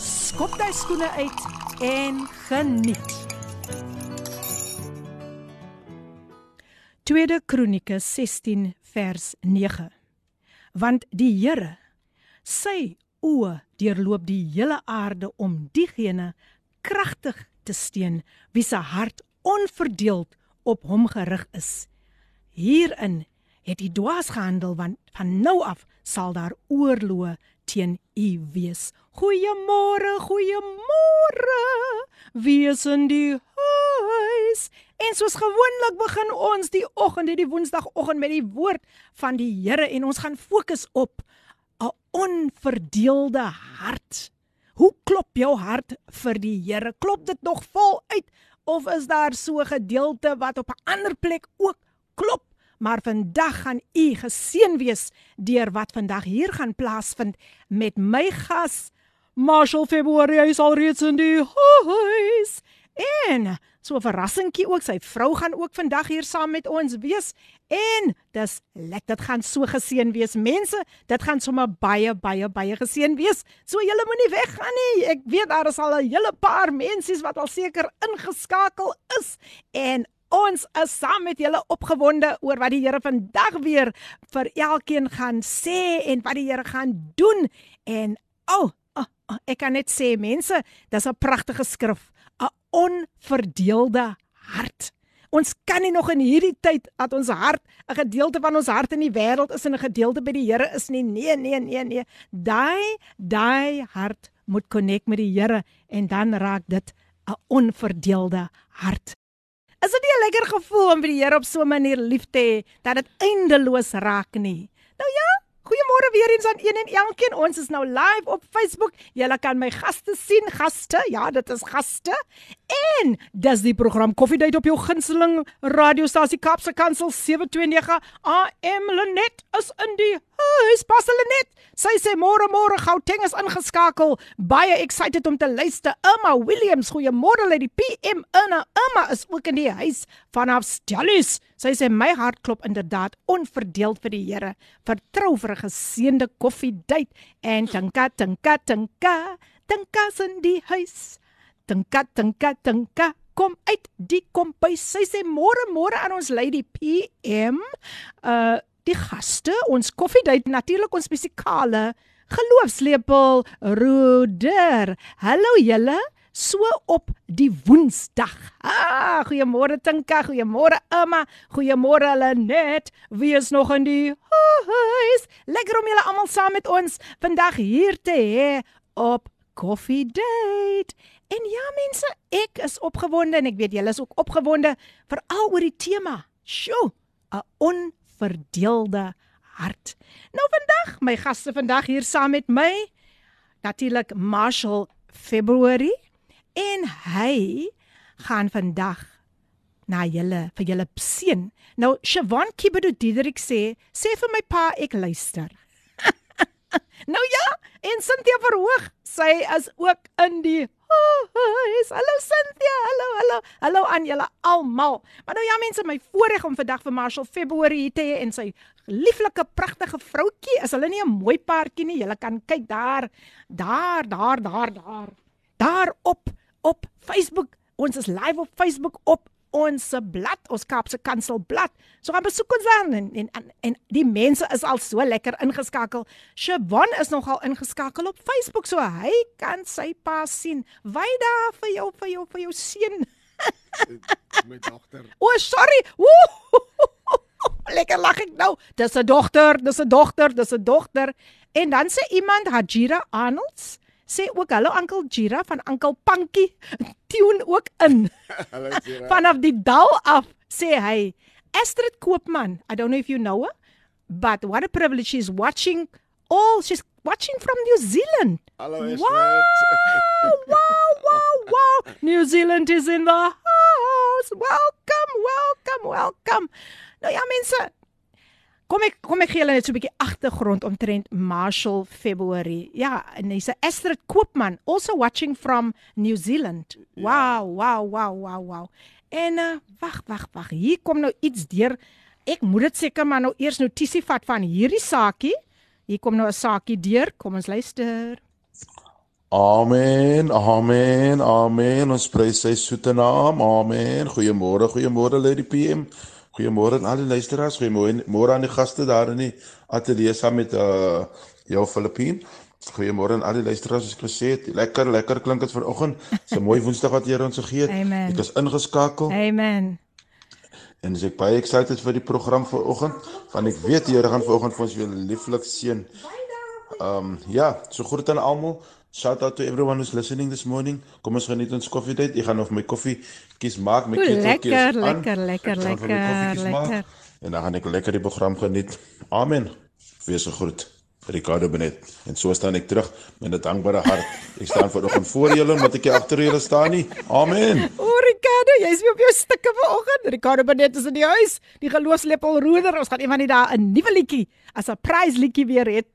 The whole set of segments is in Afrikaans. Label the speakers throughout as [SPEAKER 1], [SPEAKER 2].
[SPEAKER 1] skop jou skoene uit en geniet. Tweede Kronieke 16 vers 9. Want die Here sy oë deurloop die hele aarde om diegene kragtig te steun wie se hart onverdeeld op hom gerig is. Hierin het hy dwaas gehandel want van nou af sal daar oorloë teen u wees. Goeiemôre, goeiemôre. Wees in die huis. En soos gewoonlik begin ons die oggend, die Woensdagoggend met die woord van die Here en ons gaan fokus op 'n onverdeelde hart. Hoe klop jou hart vir die Here? Klop dit nog vol uit of is daar so 'n gedeelte wat op 'n ander plek ook klop? Maar vandag gaan u geseën wees deur wat vandag hier gaan plaasvind met my gas Marshall February hy sal reeds in die huis. En so 'n verrassingkie ook sy vrou gaan ook vandag hier saam met ons wees. En dis lekker dit gaan so geseën wees. Mense dit gaan sommer baie baie baie geseën wees. So julle moenie weggaan nie. Ek weet daar is al 'n hele paar mensies wat al seker ingeskakel is. En Ons is saam met julle opgewonde oor wat die Here vandag weer vir elkeen gaan sê en wat die Here gaan doen. En o, oh, oh, oh, ek kan net sê mense, dis 'n pragtige skrif, 'n onverdeelde hart. Ons kan nie nog in hierdie tyd dat ons hart, 'n gedeelte van ons hart in die wêreld is en 'n gedeelte by die Here is nie. Nee, nee, nee, nee. Daai daai hart moet connect met die Here en dan raak dit 'n onverdeelde hart. Is dit nie 'n lekker gevoel om by die Here op so 'n manier lief te hê dat dit eindeloos raak nie? Nou ja, Goeiemôre weer eens aan een en elkeen. Ons is nou live op Facebook. Julle kan my gaste sien, gaste. Ja, dit is gaste. En dis die program Koffiedייט op jou gunsteling radiostasie Kapse Kansel 729 AM Lenet is in die huis. Pas Lenet. Sy sê môre môre Gauteng is ingeskakel. Baie excited om te luister. Emma Williams, goeiemôre lê die PM Anna. Emma is ook in die huis vanaf Stellies. Sy sê my hart klop inderdaad onverdeeld vir die Here. Vertrou vir 'n geseënde koffiedייט en tinka tinka tinka. Tinka in die huis. Tinka tinka tinka kom uit die kompuis. Sy sê môre môre aan ons lady PM. Uh die gaste, ons koffiedייט natuurlik ons musikale geloofslepel Roder. Hallo julle. So op die Woensdag. Ah, goeiemôre Tinka, goeiemôre Emma, goeiemôre Lenet. Wie is nog in die huis? Lekker om julle almal saam met ons vandag hier te hê op Coffee Date. En ja mense, ek is opgewonde en ek weet julle is ook opgewonde veral oor die tema. Sjoe, 'n on verdeelde hart. Nou vandag, my gaste vandag hier saam met my, natuurlik Marshall February en hy gaan vandag na julle vir julle seën. Nou Siobhan Kibedo Diederik sê, sê vir my pa ek luister. nou ja, en Cynthia Verhoog, sy is ook in die huis. Hallo Cynthia, hallo, hallo. Hallo aan julle almal. Maar nou ja mense, my voorreg om vandag vir Marshall February hier te hê en sy lieflike pragtige vroutjie. Is hulle nie 'n mooi paartjie nie? Julle kan kyk daar. Daar, daar, daar, daar. Daar op Facebook. Ons is live op Facebook op ons blad, ons Kaapse Kansel blad. So gaan besoek ons dan en, en en die mense is al so lekker ingeskakel. Shabon is nogal ingeskakel op Facebook so hy kan sy pa sien. Wy daar vir jou vir jou vir jou seun.
[SPEAKER 2] my dogter.
[SPEAKER 1] O, oh, sorry. Woe! Lekker lag ek nou. Dis 'n dogter, dis 'n dogter, dis 'n dogter. En dan sê iemand Hajira Arnolds sê ook hallo Uncle Gira van Uncle Pankie tune ook in.
[SPEAKER 2] Hallo Gira.
[SPEAKER 1] Vanaf die dal af sê hy Astrid Koopman, I don't know if you know her, but what a privilege she's watching all she's watching from New Zealand.
[SPEAKER 2] Hallo Astrid.
[SPEAKER 1] Wow! wow, wow, New Zealand is in the house. Welcome, welcome, welcome. Nou ja, mense. Kom ek kom ek gee julle net so 'n bietjie agtergrond omtrent Marshall February. Ja, en hy's 'n Astrid Koopman, also watching from New Zealand. Wow, wow, wow, wow, wow. En uh, wag, wag, wag. Hier kom nou iets deur. Ek moet dit seker maar nou eers notisie vat van hierdie saakie. Hier kom nou 'n saakie deur. Kom ons luister.
[SPEAKER 3] Amen, amen, amen. Ons prys sy soete naam. Amen. Goeiemôre, goeiemôre Lady PM. Goeiemôre aan al die luisteraars. Goeiemôre môre aan die gaste daar in die ateljee saam met uh jou Filippien. Goeiemôre aan al die luisteraars soos ek gesê het. Lekker, lekker klink dit vanoggend. Dis 'n mooi Woensdag wat Here ons gegee het.
[SPEAKER 1] Amen.
[SPEAKER 3] Ek is ingeskakel
[SPEAKER 1] Amen.
[SPEAKER 3] en ek baie excited vir die program vanoggend want ek weet die Here gaan vanoggend vir ons weer lieflik seën. Um ja, so groet aan almal. Shout out to everyone who's listening this morning. Kom ons geniet ons koffietyd. Ek gaan vir my koffie kies maak met
[SPEAKER 1] Oeh,
[SPEAKER 3] keteltjies
[SPEAKER 1] lekker,
[SPEAKER 3] aan.
[SPEAKER 1] lekker, lekker,
[SPEAKER 3] my
[SPEAKER 1] lekker,
[SPEAKER 3] koffietjies maak
[SPEAKER 1] lekker.
[SPEAKER 3] En dan gaan ek lekker die program geniet. Amen. Wees gegroet. Ricardo Benet. En so staan ek terug met 'n dankbare hart. Ek staan vanoggend voor julle omdat ek hier agter julle staan nie. Amen.
[SPEAKER 1] O, Ricardo, jy's weer op jou stukke vanoggend. Ricardo Benet is in die huis. Die geloofslepel roeder. Ons gaan eendag 'n nuwe liedjie as 'n prys liedjie weer het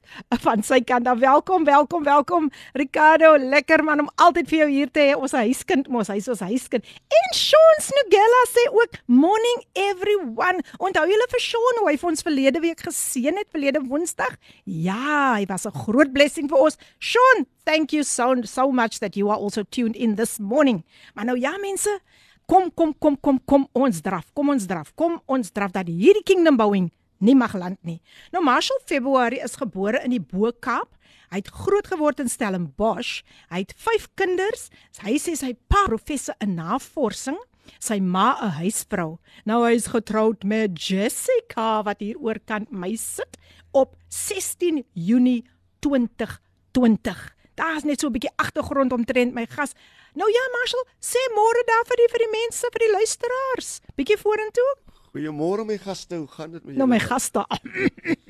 [SPEAKER 1] van sy kant af. Welkom, welkom, welkom. Ricardo, lekker man om altyd vir jou hier te hê. Ons huiskind mos, hy's ons huiskind. En Sean Snugella sê ook morning everyone. Onthou julle vir Sean hoe hy vir ons verlede week geseën het verlede Woensdag? Ja, hy was 'n groot blessing vir ons. Sean, thank you so so much that you are also tuned in this morning. Maar nou ja mense, kom kom kom kom kom ons draf. Kom ons draf. Kom ons draf dat hierdie kingdom bouing nie mag land nie. Nou Marshall February is gebore in die Bo-Kaap. Hy het groot geword in Stellenbosch. Hy het 5 kinders. Hy sê sy pa professor in navorsing, sy ma 'n huisvrou. Nou hy is getroud met Jessica wat hier oorkant my sit op 16 Junie 2020. Daar's net so 'n bietjie agtergrond omtrent my gas. Nou ja, Marshall, sê môre daar vir die vir die mense, vir die luisteraars. Bietjie vorentoe.
[SPEAKER 2] Goeiemôre my gaste, hoe gaan dit met
[SPEAKER 1] Nou my
[SPEAKER 2] julle?
[SPEAKER 1] gaste.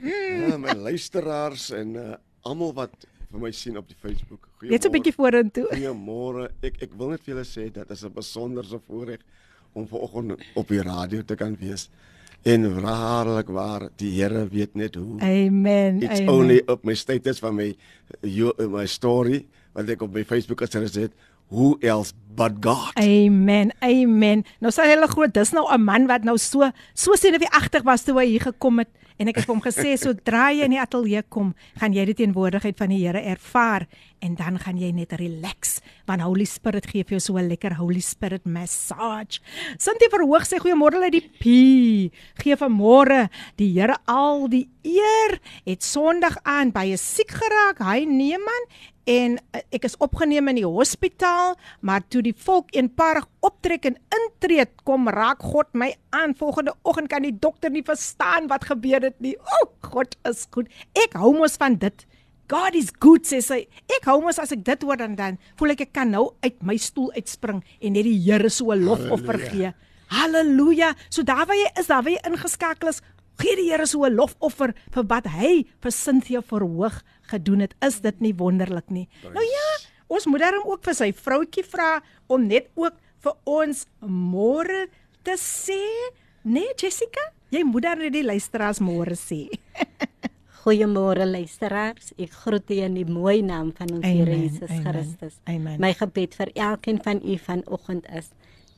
[SPEAKER 2] Ja, my luisteraars en uh almal wat vir my sien op die Facebook.
[SPEAKER 1] Net so 'n bietjie vorentoe.
[SPEAKER 2] Goeiemôre. Ek ek wil net vir julle sê dat is 'n besonderse voorreg om vanoggend op die radio te kan wees. En waarlik waar, die Here weet net hoe.
[SPEAKER 1] Amen.
[SPEAKER 2] It's
[SPEAKER 1] amen.
[SPEAKER 2] only op my status van my you, my story wat ek op my Facebook gesit het. Who else but God?
[SPEAKER 1] Amen. Amen. Nou sê hulle groot, dis nou 'n man wat nou so so senuweeagtig was toe hy hier gekom het en ek het hom gesê sodra jy in die ateljee kom, gaan jy die teenwoordigheid van die Here ervaar en dan gaan jy net relax want Holy Spirit gee vir jou so 'n lekker Holy Spirit massage. Sintie verhoog sê goeiemôre uit die P. Gee vanmôre die Here al die eer. Het Sondag aan baie siek geraak, hy Neeman en uh, ek is opgeneem in die hospitaal, maar toe die volk eenparig optrek en intree, kom raak God my aan. Volgende oggend kan die dokter nie verstaan wat gebeur het nie. O, oh, God is goed. Ek hou mos van dit. God is good sê sy. Ek hou mos as ek dit hoor dan dan voel ek ek kan nou uit my stoel uitspring en net die Here so 'n lofoffer gee. Halleluja. So daar waar jy is, daar waar jy ingeskakel is, gee die Here so 'n lofoffer vir wat hy vir Cynthia verhoog gedoen het. Is dit nie wonderlik nie? Nou ja, ons moet daarom ook vir sy vroutjie vra om net ook vir ons môre te sê, nee Jessica, jy moet dan net die luisteraars môre sê.
[SPEAKER 4] Goeiemôre luisteraars. Ek groet u in die mooi naam van ons Here Jesus
[SPEAKER 1] amen,
[SPEAKER 4] Christus.
[SPEAKER 1] amen.
[SPEAKER 4] My gebed vir elkeen van u vanoggend is: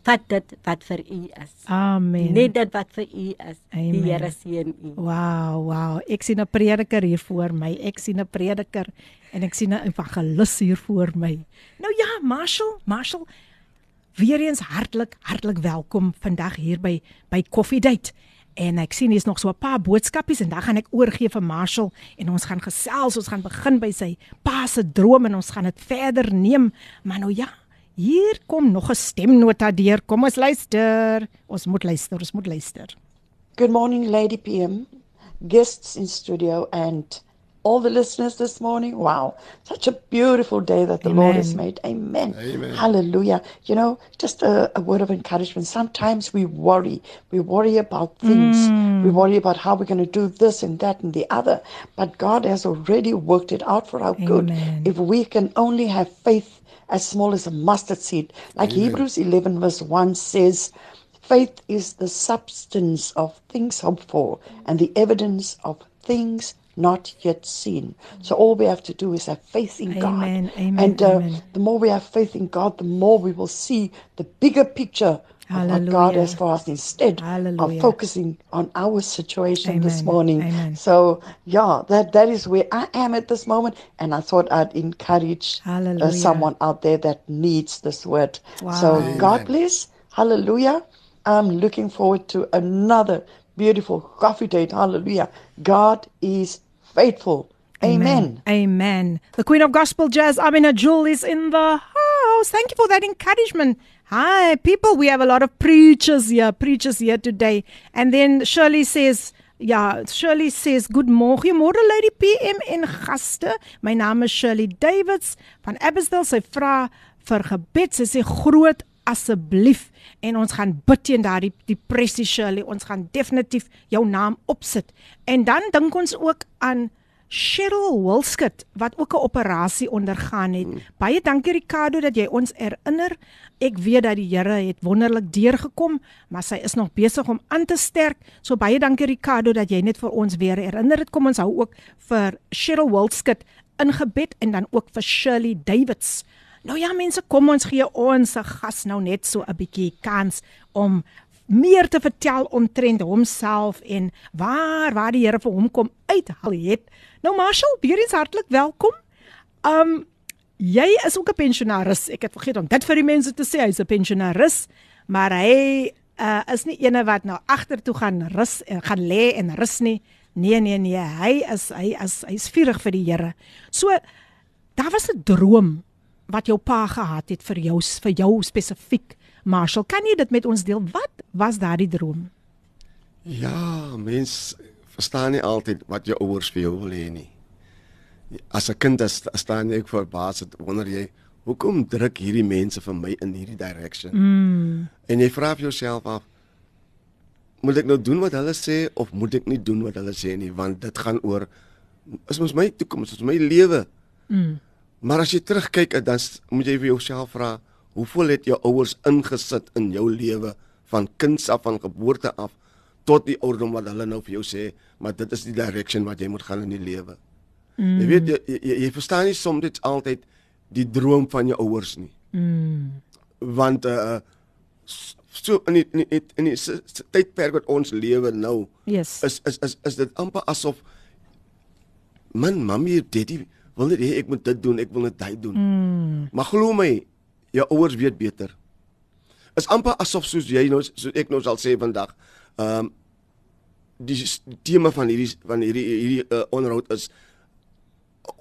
[SPEAKER 4] vat dit wat vir u is.
[SPEAKER 1] Amen.
[SPEAKER 4] Net dit wat vir u is.
[SPEAKER 1] Amen.
[SPEAKER 4] Die Here seën u.
[SPEAKER 1] Wow, wow. Ek sien 'n prediker hier voor my. Ek sien 'n prediker en ek sien 'n evangelis hier voor my. Nou ja, Marshall, Marshall. Weer eens hartlik, hartlik welkom vandag hier by by Coffee Date. En ek sien hier's nog so 'n paar boodskapies en dan gaan ek oorgee vir Marshall en ons gaan gesels, ons gaan begin by sy pa se droom en ons gaan dit verder neem. Maar nou ja, hier kom nog 'n stemnota deur. Kom ons luister. Ons moet luister, ons moet luister.
[SPEAKER 5] Good morning, Lady PM, guests in studio, and all the listeners this morning. Wow, such a beautiful day that the Lord has made. Amen.
[SPEAKER 2] Amen.
[SPEAKER 5] Hallelujah. You know, just a, a word of encouragement. Sometimes we worry. We worry about things. Mm. We worry about how we're going to do this and that and the other. But God has already worked it out for our good. If we can only have faith as small as a mustard seed, like Hebrews 11, verse 1 says, Faith is the substance of things hoped for and the evidence of things not yet seen. So all we have to do is have faith in God.
[SPEAKER 1] Amen, amen,
[SPEAKER 5] and uh,
[SPEAKER 1] amen.
[SPEAKER 5] the more we have faith in God, the more we will see the bigger picture of what God
[SPEAKER 1] Hallelujah.
[SPEAKER 5] has for us instead
[SPEAKER 1] Hallelujah.
[SPEAKER 5] of focusing on our situation this morning.
[SPEAKER 1] amen.
[SPEAKER 5] So yeah, that that is where I am at this moment, and I thought I'd encourage uh, someone out there that needs this word. So
[SPEAKER 1] Wow.
[SPEAKER 5] God bless. Hallelujah. I'm looking forward to another beautiful coffee date. Hallelujah. God is faithful. Amen.
[SPEAKER 1] Amen. The Queen of Gospel Jazz, Amina Jewel, is in the house. Thank you for that encouragement. Hi, people. We have a lot of preachers here, preachers here today. And then Shirley says, Ja, Shirley says good morning. Goeiemôre Lady PM en gaste. My naam is Shirley Davids van Abbotsdale. Sy vra vir gebed. Sy sê groot asseblief en ons gaan bid teen daardie depressie Shirley. Ons gaan definitief jou naam opsit. En dan dink ons ook aan Cheryl Wilskut wat ook 'n operasie ondergaan het. Mm. Baie dankie Ricardo dat jy ons herinner. Ek weet dat die Here het wonderlik deurgekom, maar sy is nog besig om aan te sterk. So baie dankie Ricardo dat jy net vir ons weer herinner het. Kom ons hou ook vir Cheryl Wilskut in gebed en dan ook vir Shirley Davids. Nou ja mense, kom ons gee ons gas nou net so 'n bietjie kans om meer te vertel omtrent homself en waar waar die Here vir hom kom uithaal het. Nou Marshall, weer eens hartlik welkom. Um jy is ook 'n pensionaris. Ek het vergeet om dit vir die mense te sê. Hy's 'n pensionaris, maar hy uh, is nie ene wat nou agtertoe gaan rus en gaan lê en rus nie. Nee nee nee, hy is hy is hy's vurig vir die Here. So daar was 'n droom wat jou pa gehad het vir jou vir jou spesifiek. Marshall, kan jy dit met ons deel? Wat was daardie droom?
[SPEAKER 2] Ja, mens verstaan nie altyd wat jou ouers vir jou wil hê nie. As 'n kind as staan jy verbaas het wonder jy, hoekom druk hierdie mense vir my in hierdie direction? Mm. En jy vra jouself af, moet ek nou doen wat hulle sê of moet ek nie doen wat hulle sê nie, want dit gaan oor is mos my toekoms, is my lewe. Mm. Maar as jy terugkyk, dan s- moet jy vir jouself vra, hoeveel het jou ouers ingesit in jou lewe van kinds af van geboorte af tot die ouderdom wat hulle nou vir jou sê, maar dit is die direction wat jy moet gaan in die lewe. Mm. Jy weet jy, jy, jy verstaan nie soms dit altyd die droom van jou ouers nie. Mm. Want uh so in die, in die, in die s- s- tydperk wat ons lewe nou
[SPEAKER 1] Yes.
[SPEAKER 2] is is is is dit amper asof man mami daddy wil net hê ek moet dit doen ek wil net dit doen mm. maar glo my jou ouers weet beter is amper asof soos jy nou so ek nou sal sê vandag ehm um, die tema van hierdie van hierdie hierdie uh, onderhoud is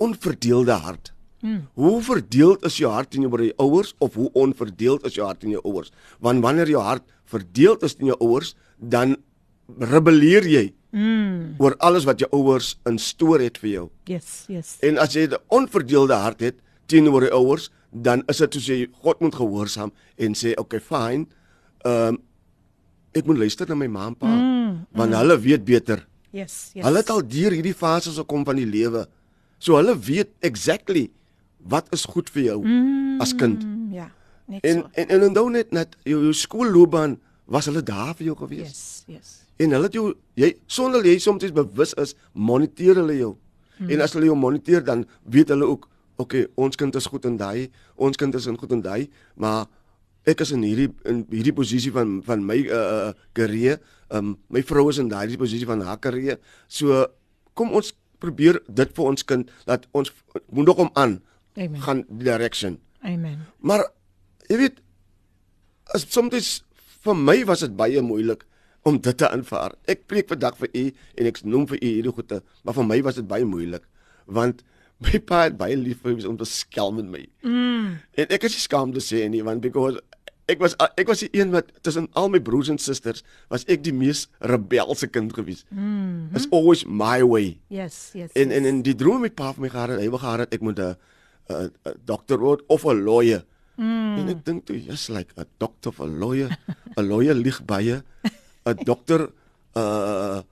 [SPEAKER 2] onverdeelde hart Hmm. Hoe verdeeld is jou hart teenoor jou ouers of hoe onverdeeld is jou hart teenoor jou ouers? Want wanneer jou hart verdeeld is teenoor jou ouers, dan rebelleer jy mm. oor alles wat jou ouers instoor het vir jou.
[SPEAKER 1] Yes, yes.
[SPEAKER 2] En as jy 'n onverdeelde hart het teenoor jou ouers, dan is dit soos jy God moet gehoorsaam en sê, "Oké, okay, fine. Ehm um, ek moet luister na my ma en pa, mm, want mm. hulle weet beter.
[SPEAKER 1] Yes, yes.
[SPEAKER 2] Hulle het al deur hierdie fases gekom van die lewe. So hulle weet exactly wat is goed vir jou mm, as kind.
[SPEAKER 1] Ja, net
[SPEAKER 2] En
[SPEAKER 1] so.
[SPEAKER 2] en en onthou net net jou, jou skoolloopbaan was hulle daar vir jou gewees.
[SPEAKER 1] Yes, yes.
[SPEAKER 2] En hulle het jou jy sonder jy soms bewus is, moniteer hulle jou. Hmm. En as hulle jou moniteer dan weet hulle ook, okay, ons kind is goed in daai, ons kind is in goed in daai, maar ek is in hierdie in hierdie posisie van van my uh karier, um my vrou is in daai posisie van haar karier. So kom ons probeer dit vir ons kind dat ons moet nog om aan
[SPEAKER 1] Amen.
[SPEAKER 2] gaan die direction.
[SPEAKER 1] Amen.
[SPEAKER 2] Maar jy weet as soms vir my was dit baie moeilik om dit te aanvaar. Ek preek vandag vir u en ek noem vir u hierdie goeie, maar vir my was dit baie moeilik want my pa het baie lief vir my om te skelm met my. Mm. En ek is nie skaam te sê nie want because ek was ek was die een wat tussen al my broers en susters was ek die mees rebelse kind gewees. Mm -hmm. It's always my way.
[SPEAKER 1] Yes, yes.
[SPEAKER 2] En en en die droom met pa van my gehad, hy wou gehad het ek moet 'n dokter word of 'n lawyer. Mm. En ek dink toe, jy's like 'n dokter of 'n lawyer. 'n Lawyer lig baie. 'n Dokter uh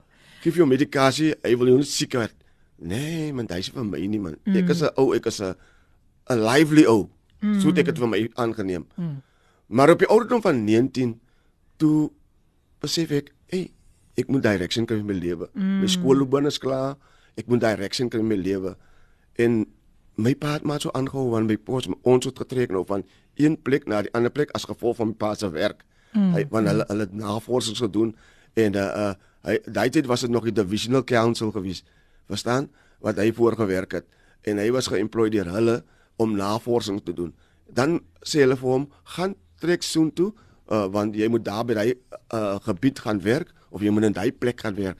[SPEAKER 2] gee jou medikasie, hy wil jou nie siek word. Nee, man, dis vir my nie man. Mm. Ek is 'n ou, ek is 'n 'n lively ou. Mm. So ek het vir my aangeneem. Mm. Maar op die ouderdom van 19 toe besef ek, hey, ek moet direction kry in my lewe. Mm. My skoolloopbaan is klaar. Ek moet direction kry in my lewe. En my pa het maar so aangehou want my pa ons het getrek nou van een plek na die ander plek as gevolg van my pa se werk. Mm. Hy want hulle hulle navorsing gedoen en uh, uh hy daai tyd was dit nog die divisional council gewees. Verstaan? Wat hy voorgewerk het en hy was geemployed deur hulle om navorsing te doen. Dan sê hulle vir hom, "Gaan trek soen toe, uh, want jy moet daar by daai uh, gebied gaan werk of jy moet in daai plek gaan werk."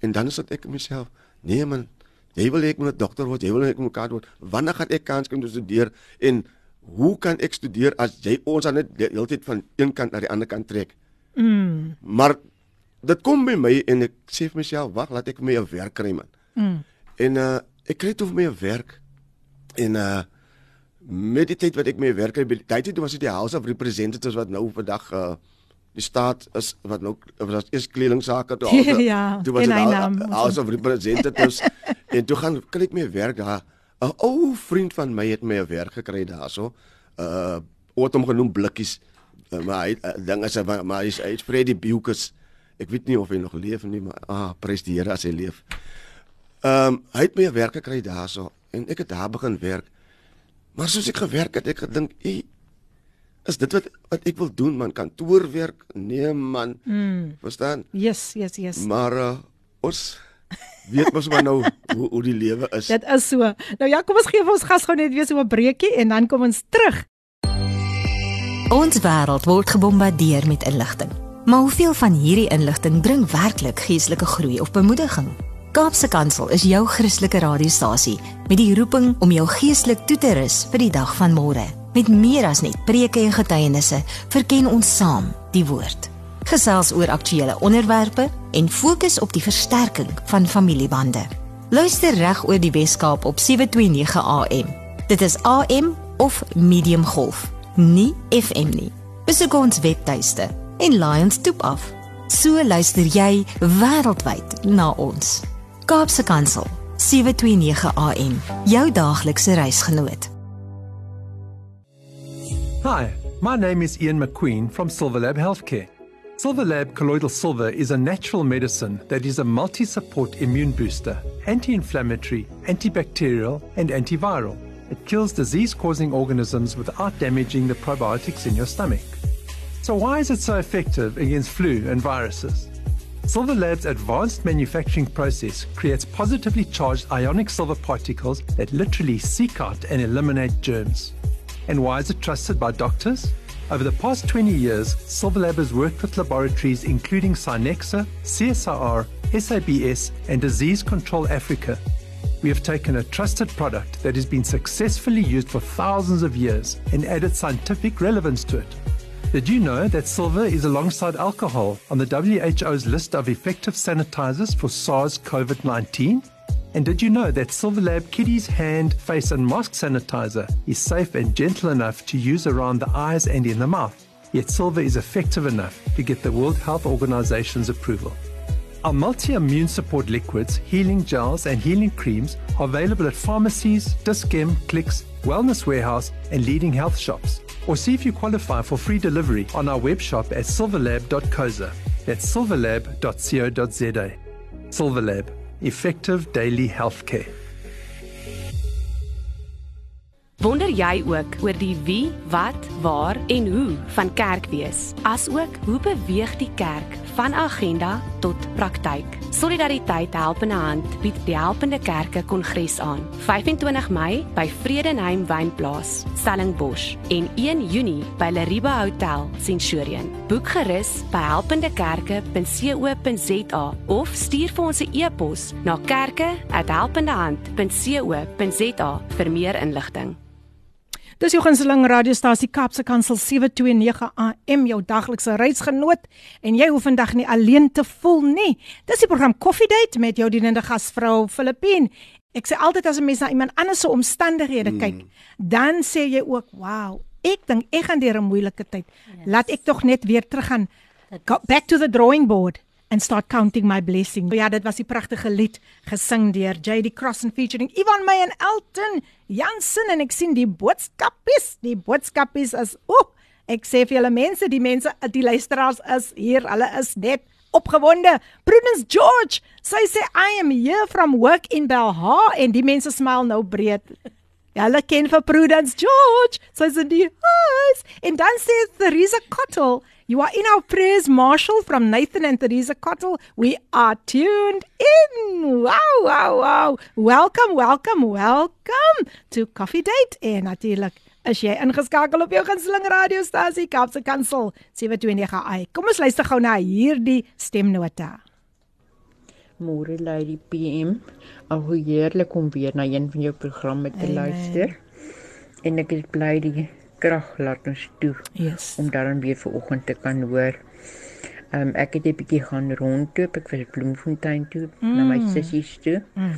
[SPEAKER 2] En dan is dit ek myself, "Nee man, jy wil ek moet 'n dokter word, jy wil ek moet kaart word. Wanneer gaan ek kans kry om te studeer en hoe kan ek studeer as jy ons aan net die hele tyd van een kant na die ander kant trek?" Mm. Maar dit kom by my en ek sê vir myself, "Wag, laat ek vir my 'n werk kry man." Mm. En uh ek kry toe vir my 'n werk en uh met die tyd wat ek mee werk by die tyd was dit die House of Representatives wat nou vandag uh die staat is wat nou was eers kledingsake toe
[SPEAKER 1] al ja,
[SPEAKER 2] toe was dit House of Representatives en toe gaan kry ek mee werk daar 'n ou vriend van my het my 'n werk gekry daarso uh wat hom genoem blikkies uh, maar hy uh, ding is maar hy's hy's Freddy Bukus ek weet nie of hy nog leef nie maar ah prys die Here as hy leef ehm um, hy het my 'n werk gekry daarso en ek het daar begin werk Maar soos ek gewerk het, ek gedink, "Ey, is dit wat wat ek wil doen, man? Kantoorwerk? Nee, man." Mm. Verstaan?
[SPEAKER 1] Yes, yes, yes.
[SPEAKER 2] Maar uh, ons weet mos maar nou hoe hoe die lewe is.
[SPEAKER 1] Dit is so. Nou ja, kom ons gee vir ons gas gou net weer so 'n breekie en dan kom ons terug.
[SPEAKER 6] Ons wêreld word gebombardeer met inligting. Maar hoeveel van hierdie inligting bring werklik geestelike groei of bemoediging? Kaapse Kansel is jou Christelike radiostasie met die roeping om jou geestelik toe te rus vir die dag van môre. Met meer as net preke en getuienisse, verken ons saam die woord. Gesels oor aktuelle onderwerpe en fokus op die versterking van familiebande. Luister reg oor die Weskaap op 729 AM. Dit is AM of medium golf, nie FM nie. Besoek ons webtuiste en Lions Toep af. So luister jy wêreldwyd na ons. Kaapse Kansel 729 AM jou daaglikse reisgenoot
[SPEAKER 7] Hi my name is Ian McQueen from Silverlab Healthcare Silverlab colloidal silver is a natural medicine that is a multi-support immune booster anti-inflammatory antibacterial and antiviral it kills disease-causing organisms without damaging the probiotics in your stomach so why is it so effective against flu and viruses Silver Lab's advanced manufacturing process creates positively charged ionic silver particles that literally seek out and eliminate germs. And why is it trusted by doctors? Over the past 20 years, Silverlab has worked with laboratories including Synexa, CSIR, SABS, and Disease Control Africa. We have taken a trusted product that has been successfully used for thousands of years and added scientific relevance to it. Did you know that silver is alongside alcohol on the WHO's list of effective sanitizers for SARS CoV 19? And did you know that Silverlab Kitty's hand, face, and mask sanitizer is safe and gentle enough to use around the eyes and in the mouth? Yet silver is effective enough to get the World Health Organization's approval. Our multi immune support liquids, healing gels, and healing creams are available at pharmacies, Discem, Clicks, Wellness Warehouse, and leading health shops. Or see if you qualify for free delivery on our web shop at silverlab.coza. That's silverlab.co.za. Silverlab, effective daily healthcare.
[SPEAKER 8] Wonder jy ook oor die wie, wat, waar en hoe van kerkwees? Asook hoe beweeg die kerk van agenda tot praktyk. Solidariteit Helpende Hand bied die Helpende Kerke Kongres aan. 25 Mei by Vredenheim Wynplaas, Stellenbosch en 1 Junie by Lariba Hotel, Centurion. Boek gerus by helpendekerke.co.za of stuur vir ons 'n e-pos na kerke@helpendehand.co.za vir meer inligting.
[SPEAKER 1] Dis jou gunsteling radiostasie Kaapse Kansel 729 AM jou daglikse reisgenoot en jy hoef vandag nie alleen te voel nie. Dis die program Coffee Date met jou dienende gasvrou Filippine. Ek sê altyd as 'n mens na iemand anders se omstandighede mm. kyk, dan sê jy ook, "Wow, ek dink ek gaan deur 'n moeilike tyd. Yes. Laat ek tog net weer teruggaan. Back to the drawing board." And start counting my blessings. Ja, dit was die pragtige lied gesing deur JD Cross and featuring Ivan May en Elton Jansen en ek sien die boodskapies, die boodskapies is ooh, ek sê vir julle mense, die mense, die luisteraars is hier, hulle is net opgewonde. Prudence George, sy sê I am here from work in Belha en die mense smile nou breed. Ja, hulle ken vir Prudence George. Sy sê die huis en dan sê Theresa Cottle You are in our prayers, Marshall, from Nathan and Teresa Cottle. We are tuned in. Wow, wow, wow. Welcome, welcome, welcome to Coffee Date. En natuurlik is jy ingeskakel op jou gunsteling radiostasie Kapse Kansel 729 AI. Kom ons luister gou na hierdie stemnota.
[SPEAKER 9] Môre Lady PM, al hoe heerlik om weer na een van jou programme te Amen. luister. En ek is bly die krag laat ons toe
[SPEAKER 1] yes.
[SPEAKER 9] om dan weer ver oggend te kan hoor. Ehm um, ek het 'n bietjie gaan rondloop, ek was Bloemfontein toe mm. na my mm. sissies toe. Mm.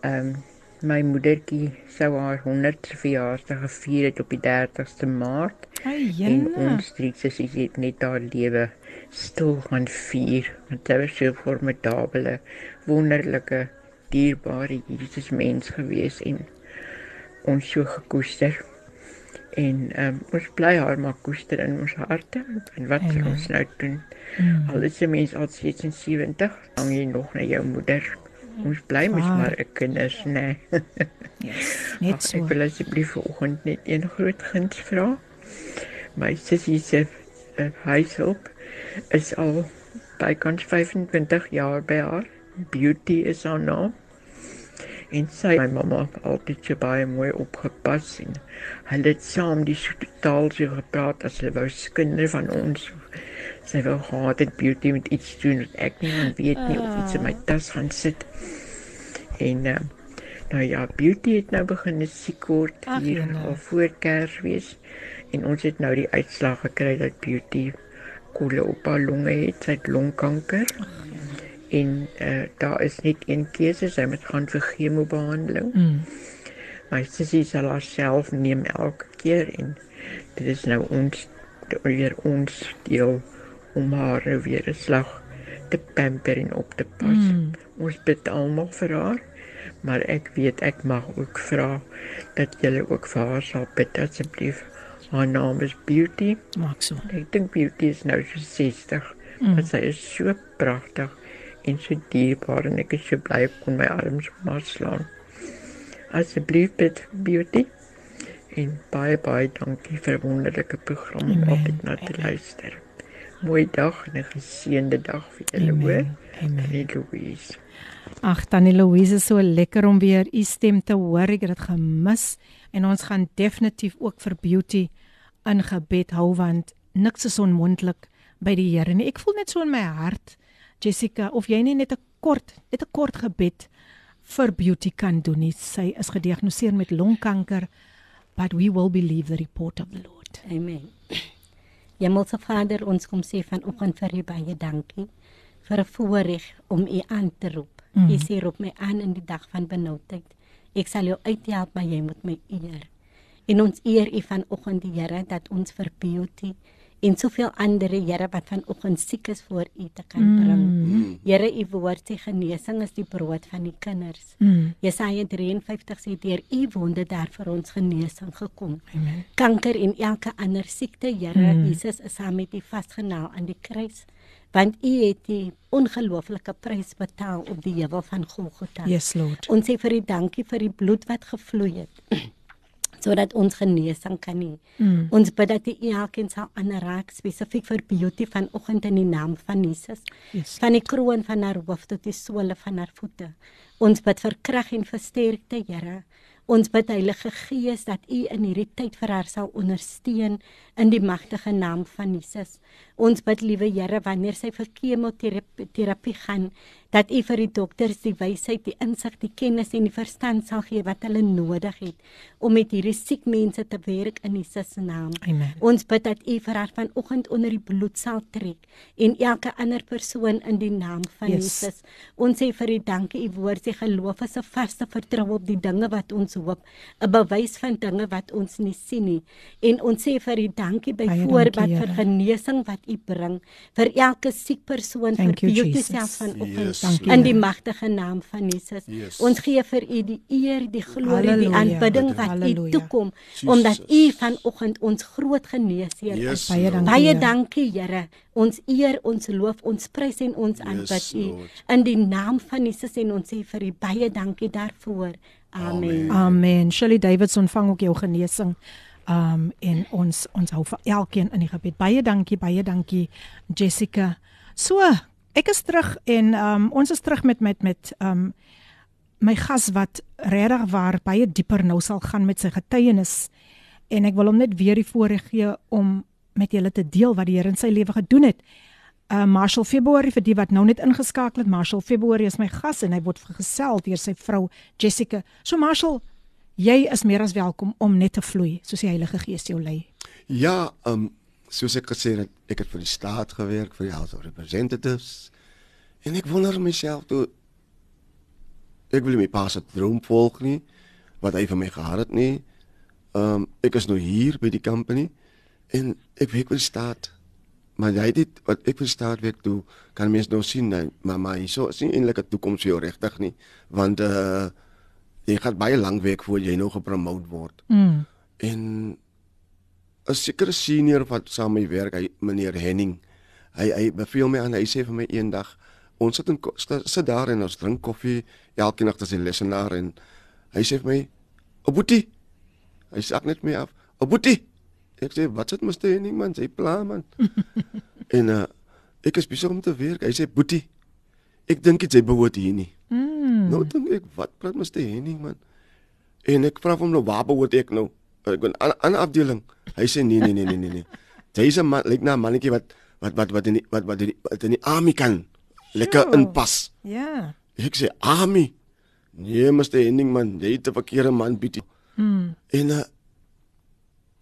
[SPEAKER 9] Ehm mm. um, my moedertjie sou haar 100ste verjaarsdag gevier het op die 30ste Maart.
[SPEAKER 1] Hey,
[SPEAKER 9] en ons drie sissies het net haar lewe stil gaan vier. Want sy was so formidable, wonderlike, dierbare Jesus mens gewees en ons so gekoester en um, ons bly haar maar koester in ons harte en wat sal ons nou doen. Mm. al is 'n mens al 76 dan jy nog na jou moeder. Ons bly mos maar 'n kinders nê
[SPEAKER 1] yes, net so.
[SPEAKER 9] ek wil asseblief vanoggend net een groot guns vra. My sussie se uh, huishulp is al bykans 25 jaar by haar. Beauty is haar naam en sy my mamma altyd so baie mooi opgepas en hulle het saam die taal so gepraat as hulle wou skinder van ons sy wou gehad het beauty met iets doen wat ek nie weet nie of iets in my tas gaan sit. En uh, nou ja beauty het nou begin siek word hier al voor kersfees. En ons het nou die uitslag gekry dat beauty kolle op haar longe het. Sy het longkanker. Ach, en uh, daar is net een keuse sy moet gaan vir chemobehandeling. Mm. My sussie sal haarself neem elke keer en dit is nou ons weer ons deel om haar weer 'n slag te pamper en op te pas. Mm. Ons bid almal vir haar, maar ek weet ek mag ook vra dat julle ook vir haar sal bid asseblief. Haar naam is Beauty.
[SPEAKER 1] Maak so.
[SPEAKER 9] Ek dink Beauty is nou so 60. Mm. Sy is so pragtig en so dierbaar en ek is so bly ek kon my arms maar slaan. Asseblief bid beauty en baie baie dankie vir 'n wonderlike program om op na te luister. Mooi dag en 'n geseënde dag vir julle hoor. Amen. Louise.
[SPEAKER 1] Ag, Tannie Louise, so lekker om weer u stem te hoor. Ek het dit gemis en ons gaan definitief ook vir beauty in gebed hou want niks is onmoontlik by die Here nie. Ek voel net so in my hart Jessica, of jy nie net 'n kort, net 'n kort gebed vir Beauty kan doen nie. Sy is gediagnoseer met longkanker, but we will believe the report of the Lord.
[SPEAKER 4] Amen. Hemelse Vader, ons kom sê vanoggend vir U baie dankie vir 'n voorreg om U aan te roep. Mm. U sê roep my aan in die dag van benoudheid. Ek sal jou uithelp, maar jy moet my eer. En ons eer U vanoggend die Here dat ons vir Beauty en soveel ander Here wat vanoggend siek is voor U te kan bring. Mm. Here, U woord sê genesing is die brood van die kinders. Mm. Jesaja 53 sê deur U wonde daar vir ons genesing gekom. Amen. Kanker en elke ander siekte, Here, mm. Jesus is saam met U vasgenaal aan die kruis want u het die ongelooflike prys betaal op die heuwel van Golgotha.
[SPEAKER 1] Yes Lord.
[SPEAKER 4] Ons sê vir u dankie vir die bloed wat gevloei het sodat ons genesing kan hê. Mm. Ons bid dat U elkeen sal aanraak spesifiek vir beauty vanoggend in die naam van Jesus. Yes. Van die kroon van haar hoof tot die sole van haar voete. Ons bid vir krag en versterkte, Here. Ons bid Heilige Gees dat U in hierdie tyd vir haar sal ondersteun in die magtige naam van Jesus. Ons bid liewe Here wanneer sy vir kemoterapie gaan dat U vir die dokters die wysheid, die insig, die kennis en die verstand sal gee wat hulle nodig het om met hierdie siek mense te werk in Jesus se naam.
[SPEAKER 1] Amen.
[SPEAKER 4] Ons bid dat U vir haar vanoggend onder die bloed sal trek en elke ander persoon in die naam van
[SPEAKER 1] Yes.
[SPEAKER 4] Jesus. Ons sê vir U dankie, U woord sê geloof is 'n vaste vertroue op die dinge wat ons hoop, 'n bewys van dinge wat ons nie sien nie. En ons sê vir U dankie byvoorbeeld
[SPEAKER 1] dankie,
[SPEAKER 4] vir genesing wat U bring vir elke siek persoon
[SPEAKER 1] Thank
[SPEAKER 4] vir
[SPEAKER 1] Jesus.
[SPEAKER 4] self vanoggend
[SPEAKER 2] Yes,
[SPEAKER 1] Dankie,
[SPEAKER 4] in die magtige naam van Jesus.
[SPEAKER 2] Yes.
[SPEAKER 4] Ons gee vir U die eer, die glorie, die
[SPEAKER 1] Halleluja.
[SPEAKER 4] aanbidding wat U
[SPEAKER 1] Halleluja.
[SPEAKER 4] toekom
[SPEAKER 2] Jesus.
[SPEAKER 4] omdat U vanoggend ons groot geneesheer
[SPEAKER 2] Yes,
[SPEAKER 4] is.
[SPEAKER 1] Baie
[SPEAKER 2] Lord.
[SPEAKER 1] dankie.
[SPEAKER 4] Baie dankie Here. Ons eer, ons loof, ons prys en ons aanbid U
[SPEAKER 2] Lord.
[SPEAKER 4] in die naam van Jesus en ons sê vir U baie dankie daarvoor. Amen.
[SPEAKER 1] Amen. Shirley Davids ontvang ook jou genesing. Um en ons ons hou vir elkeen in die gebed. Baie dankie, baie dankie Jessica. So, ek is terug en um ons is terug met met met um my gas wat regtig waar baie dieper nou sal gaan met sy getuienis en ek wil hom net weer die voorreg gee om met julle te deel wat die Here in sy lewe gedoen het. Uh Marshall February vir die wat nou net ingeskakel het. Marshall February is my gas en hy word vergesel deur sy vrou Jessica. So Marshall, jy is meer as welkom om net te vloei soos die Heilige Gees jou lei.
[SPEAKER 2] Ja, um soos ek gesê het, ek het vir die staat gewerk vir die House of Representatives. En ek wonder myself toe ek wil my pa se droom volg nie wat hy vir my gehad het nie. Um ek is nou hier by die company en ek werk vir die staat. Maar jy dit wat ek vir die staat werk toe kan mense nou sien nee, maar maar hierso is nie eintlik 'n toekoms vir jou regtig nie want uh jy gaan baie lank werk voor jy nou gepromoot word.
[SPEAKER 1] Mm.
[SPEAKER 2] En 'n sekere senior wat saam met my werk, hy meneer Henning. Hy hy beveel my aan, hy sê vir my eendag, ons sit in sit daar en ons drink koffie elke nag as 'n lesenaar en hy sê vir my, "O boetie." Hy sak net my af. "O boetie." Ek sê, "Wat sit Mr Henning man? Sy pla man." en uh ek is besig om te werk. Hy sê, "Boetie, ek dink dit jy behoort hier nie."
[SPEAKER 1] Mm.
[SPEAKER 2] Nou dink ek, wat praat Mr Henning man? En ek vra hom nou waar behoort ek nou? Ek gaan aan 'n afdeling. Hy sê nee nee nee nee nee nee. Jy's 'n man, lyk na 'n mannetjie wat wat wat wat in die, wat wat in die, wat in die army kan lekker
[SPEAKER 1] Sure.
[SPEAKER 2] inpas.
[SPEAKER 1] Ja.
[SPEAKER 2] Ek sê army. Nee, Mr Henning man, jy het 'n verkeerde man bietjie.
[SPEAKER 1] Mm.
[SPEAKER 2] En uh,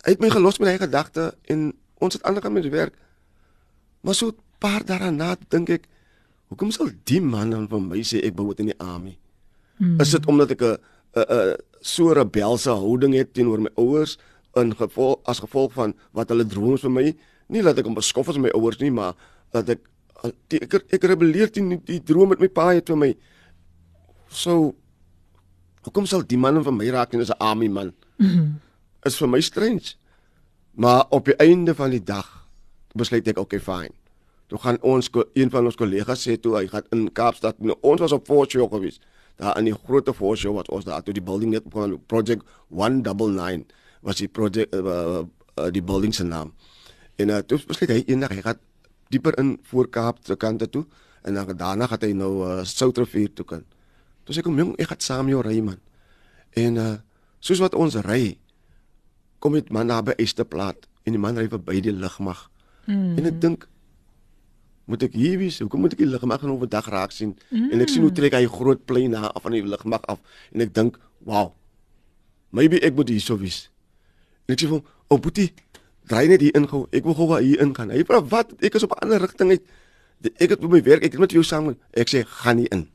[SPEAKER 2] hy het my gelos met hy gedagte en ons het ander gaan met werk. Maar so 'n paar daarna dink ek, hoekom sal die man dan van my sê ek behoort in die army?
[SPEAKER 1] Mm.
[SPEAKER 2] Is dit omdat ek 'n 'n so rebelse houding het teenoor my ouers in gevolg as gevolg van wat hulle droom vir my? Nie dat ek hom beskof as my ouers nie, maar dat ek ek, ek, ek rebelleer teen die, die droom wat my pa het vir my. So hoekom sal die man van my raak en is 'n army man?
[SPEAKER 1] Mm.
[SPEAKER 2] Is vir my strange. Maar op die einde van die dag besluit ek okay fine. Toe gaan ons een van ons kollegas sê toe hy gaan in Kaapstad. Nou, ons was op Fortshow gewees. Daar in die groot Fortshow wat ons daar toe die building net van project 199 was die project uh, uh, uh, die building se naam. En uh, toe besluit hy eendag hy gaan dieper in voor Kaap se kante toe en dan daarna gaan hy nou uh, Soutrivier toe kan. Toe sê ek hom jong, ek gaan saam jou ry man. En uh soos wat ons ry, kom dit man daar by Esterplaat en die man ry verby die lugmag.
[SPEAKER 1] Mm.
[SPEAKER 2] En ek dink moet ek hier wees? Hoekom moet ek die lugmag nou overdag raak sien? Mm. En ek sien hoe trek hy groot plein na af van die lugmag af en ek dink, "Wow. Maybe ek moet hier sou wees." En ek sê vir hom, "O boetie, draai net hier in gou. Ek wil gou hier ingaan." Hy vra, "Wat? Ek is op 'n ander rigting uit. Ek het my werk, ek het met jou saam." Ek sê, "Gaan nie in."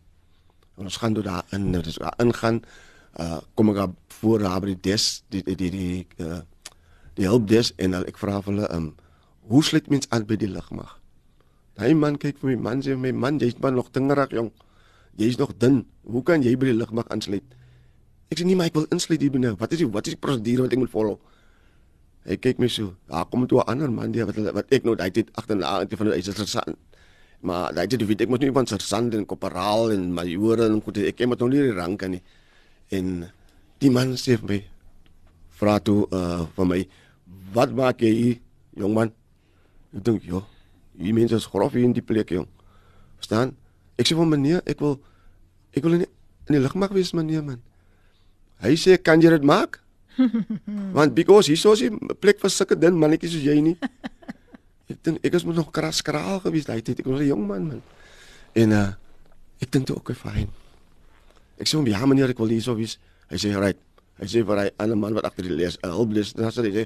[SPEAKER 2] En ons gaan toe daar in, dus daar ingaan. Uh kom ek daar voor daar by die des, die die die die uh die helpdes en dan ek vra vir hulle, "Um hoe sluit mens aan by die lugmag?" Hy man kyk vir my man sê my man, jy's maar nog dingerig jong. Jy's nog dun. Hoe kan jy by die lugmag aansluit? Ek sê nee, maar ek wil insluit hier binne. Wat is die wat is die prosedure wat ek moet volg? Hy kyk my so. Daar kom toe 'n ander man die wat wat ek nou daai tyd agterna het van hy is sergeant. Maar daai tyd weet ek mos nie van sergeant en korporaal en major en goed. Ek maar nog nie die ranke nie. En die man sê vir my vra toe uh van my wat maak jy hier jong man? Ek dink ja, hier mense is grof hier in die plek jong. Verstaan? Ek sê vir hom, meneer, ek wil ek wil in die, die lugmag wees meneer man. Hy sê kan jy dit maak? Want because hier is 'n plek vir sulke dun mannetjies soos jy nie. Ek dink ek is mos nog kras kraal gewees daai tyd. Ek was 'n jong man man. En uh Ek dink toe okay fyn. Ek sê hom ja meneer ek wil hierso wees. Hy sê right. Hy sê vir hy ander man wat agter die lees, 'n hulplees, dan sê hy sê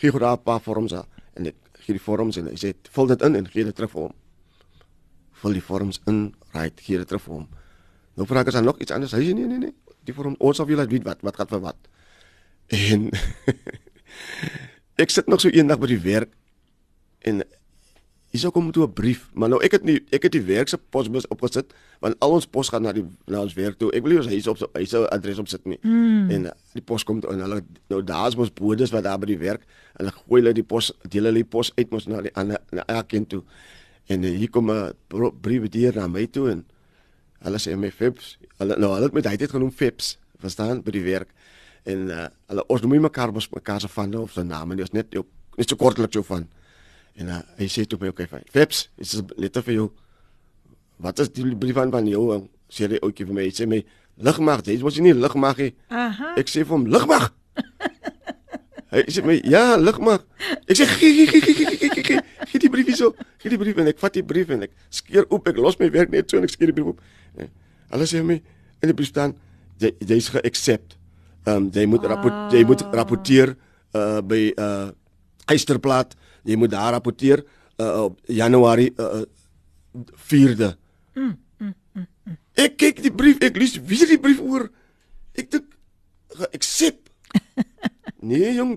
[SPEAKER 2] gee gou daar 'n paar vorms aan en ek gee die vorms en hy sê vul dit in en gee dit terug vir hom. Vul die vorms in, right, gee dit terug vir hom. Nou vra ek as daar nog iets anders. Hy sê nee nee nee, die vorm ons sal julle weet wat wat gaan vir wat. En ek sit nog so eendag by die werk en hierso kom toe 'n brief, maar nou ek het nie ek het die werk se posbus opgesit want al ons pos gaan na die na ons werk toe. Ek wil nie ons huis op hy se adres opsit nie. Mm. En uh, die pos kom en hulle nou daar's mos bodes wat daar by die werk en hulle gooi hulle die pos deel hulle die pos uit mos na die ander na elkeen toe. En uh, hier kom 'n brief hier na my toe en hulle sê my Febs, hulle nou hulle het met hy het genoem Febs, verstaan by die werk. En eh, uh, alle ons noem elkaar mekaar elkaar van of zijn naam. En die is net, ook, net zo kortelijk zo van. En eh, uh, hij zegt toen bij oké van, Veps, is het letter voor jou? Wat is die brief van van jou? Eh, zei hij ookie voor mij. Hij zei mij, luchtmacht. dit was je niet
[SPEAKER 1] luchtmacht.
[SPEAKER 2] Ik zeg van hem, luchtmacht. Hij zegt mij, ja, luchtmacht. Ik zeg, geef die brief zo. Die brief. En ik vat die brief en ik skeer op. Ik los mijn werk net zo en ik skeer die brief op. Alles zegt mij, in de brief staan, deze is geaccept. Ehm um, jy moet rapport jy moet rapporteer uh by uh Eysterplaat jy moet daar rapporteer uh, op Januarie uh, 4de. Mm, mm, mm, mm. Ek kyk die brief, ek lees wie die brief oor. Ek dink accept. nee jong.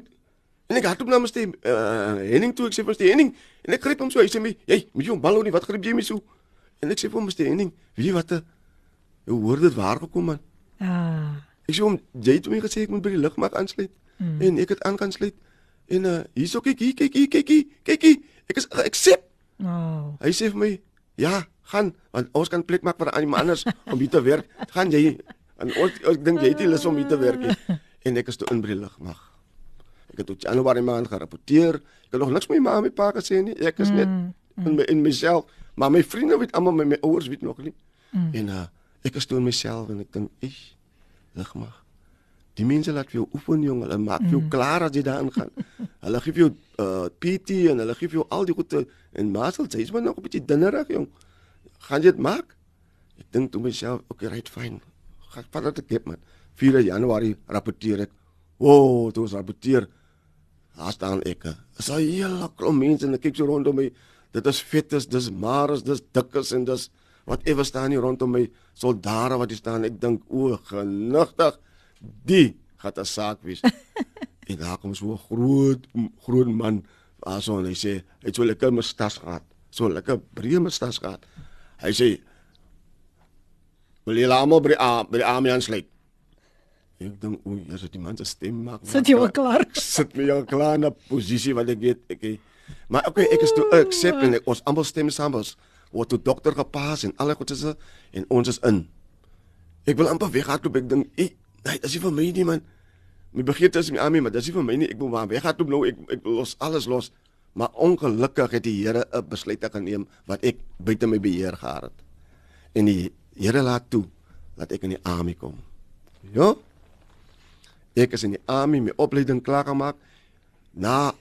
[SPEAKER 2] En ek het hom namens die uh, Henning toe ek sê vir die Henning en ek gryp hom so hy sê my, "Jy, moet jy hom bal ou nie, wat gryp jy my so?" En ek sê vir hom, "Mr Henning, weet jy wat? Jy hoor dit waar gekom man." Ah. Ek sê hom, "Jy het my gesê ek moet by die lugmag aansluit." Mm. En ek het aangaan sluit. En uh hierso kyk hier kyk hier kyk hier kyk hier. Ek is accept. Oh. Hy sê vir my, "Ja, gaan want ons kan plek maak vir iemand anders om hier te werk. Gaan jy en ons ek dink jy het nie lus om hier te werk nie." En ek is toe in by die lugmag. Ek het tot Januarie maand gerapporteer. Ek het nog niks met my ma en my pa gesê nie. Ek is net mm, mm. in my in myself, maar my vriende weet almal my, my ouers weet nog nie. Mm. En uh ek is toe in myself en ek dink, "Ag, lugmag." Die mense laat vir jou oefen jong, hulle maak jou mm. klaar as jy daarin gaan. hulle gee jou uh PT en hulle gee jou al die goede en masel, jy's maar nog 'n bietjie dinnerig jong. Gaan jy dit maak? Ek dink toe myself, okay, right fine. Gaan vat dit ek man. 4 Januarie rapporteer ek. Woah, toe ons rapporteer. Daar staan ek. Is al hele klomp mense en ek kyk so rondom my. Dit is vetes, dis mares, dis dikkes en dis whatever staan hier rondom my. Soldate wat hier staan. Ek dink o, genigtig die gaan 'n saak wees. en daar kom so 'n groot groot man aso en hy sê hy het so lekker mustas gehad. So lekker breë mustas gehad. Hy sê wil jy almal by by die army aansluit? Ek dink o, hier is die man se stem maak.
[SPEAKER 1] Sit jy al klaar?
[SPEAKER 2] Sit my al klaar na posisie wat ek weet ek Maar okay, ek is toe accept en ek, ons almal stem saam ons word toe dokter gepas en alle goed is en ons is in. Ek wil amper weghardloop ek dink Nee, dis nie vir my nie man. My begeerte is my army, maar dis nie vir my nie. Ek moet maar weg gaan nou. Ek ek los alles los. Maar ongelukkig het die Here 'n besluit geneem wat ek buite my beheer gehad het. En die Here laat toe dat ek in die army kom. Ja. Ek is in die army my opleiding klaar gemaak. Na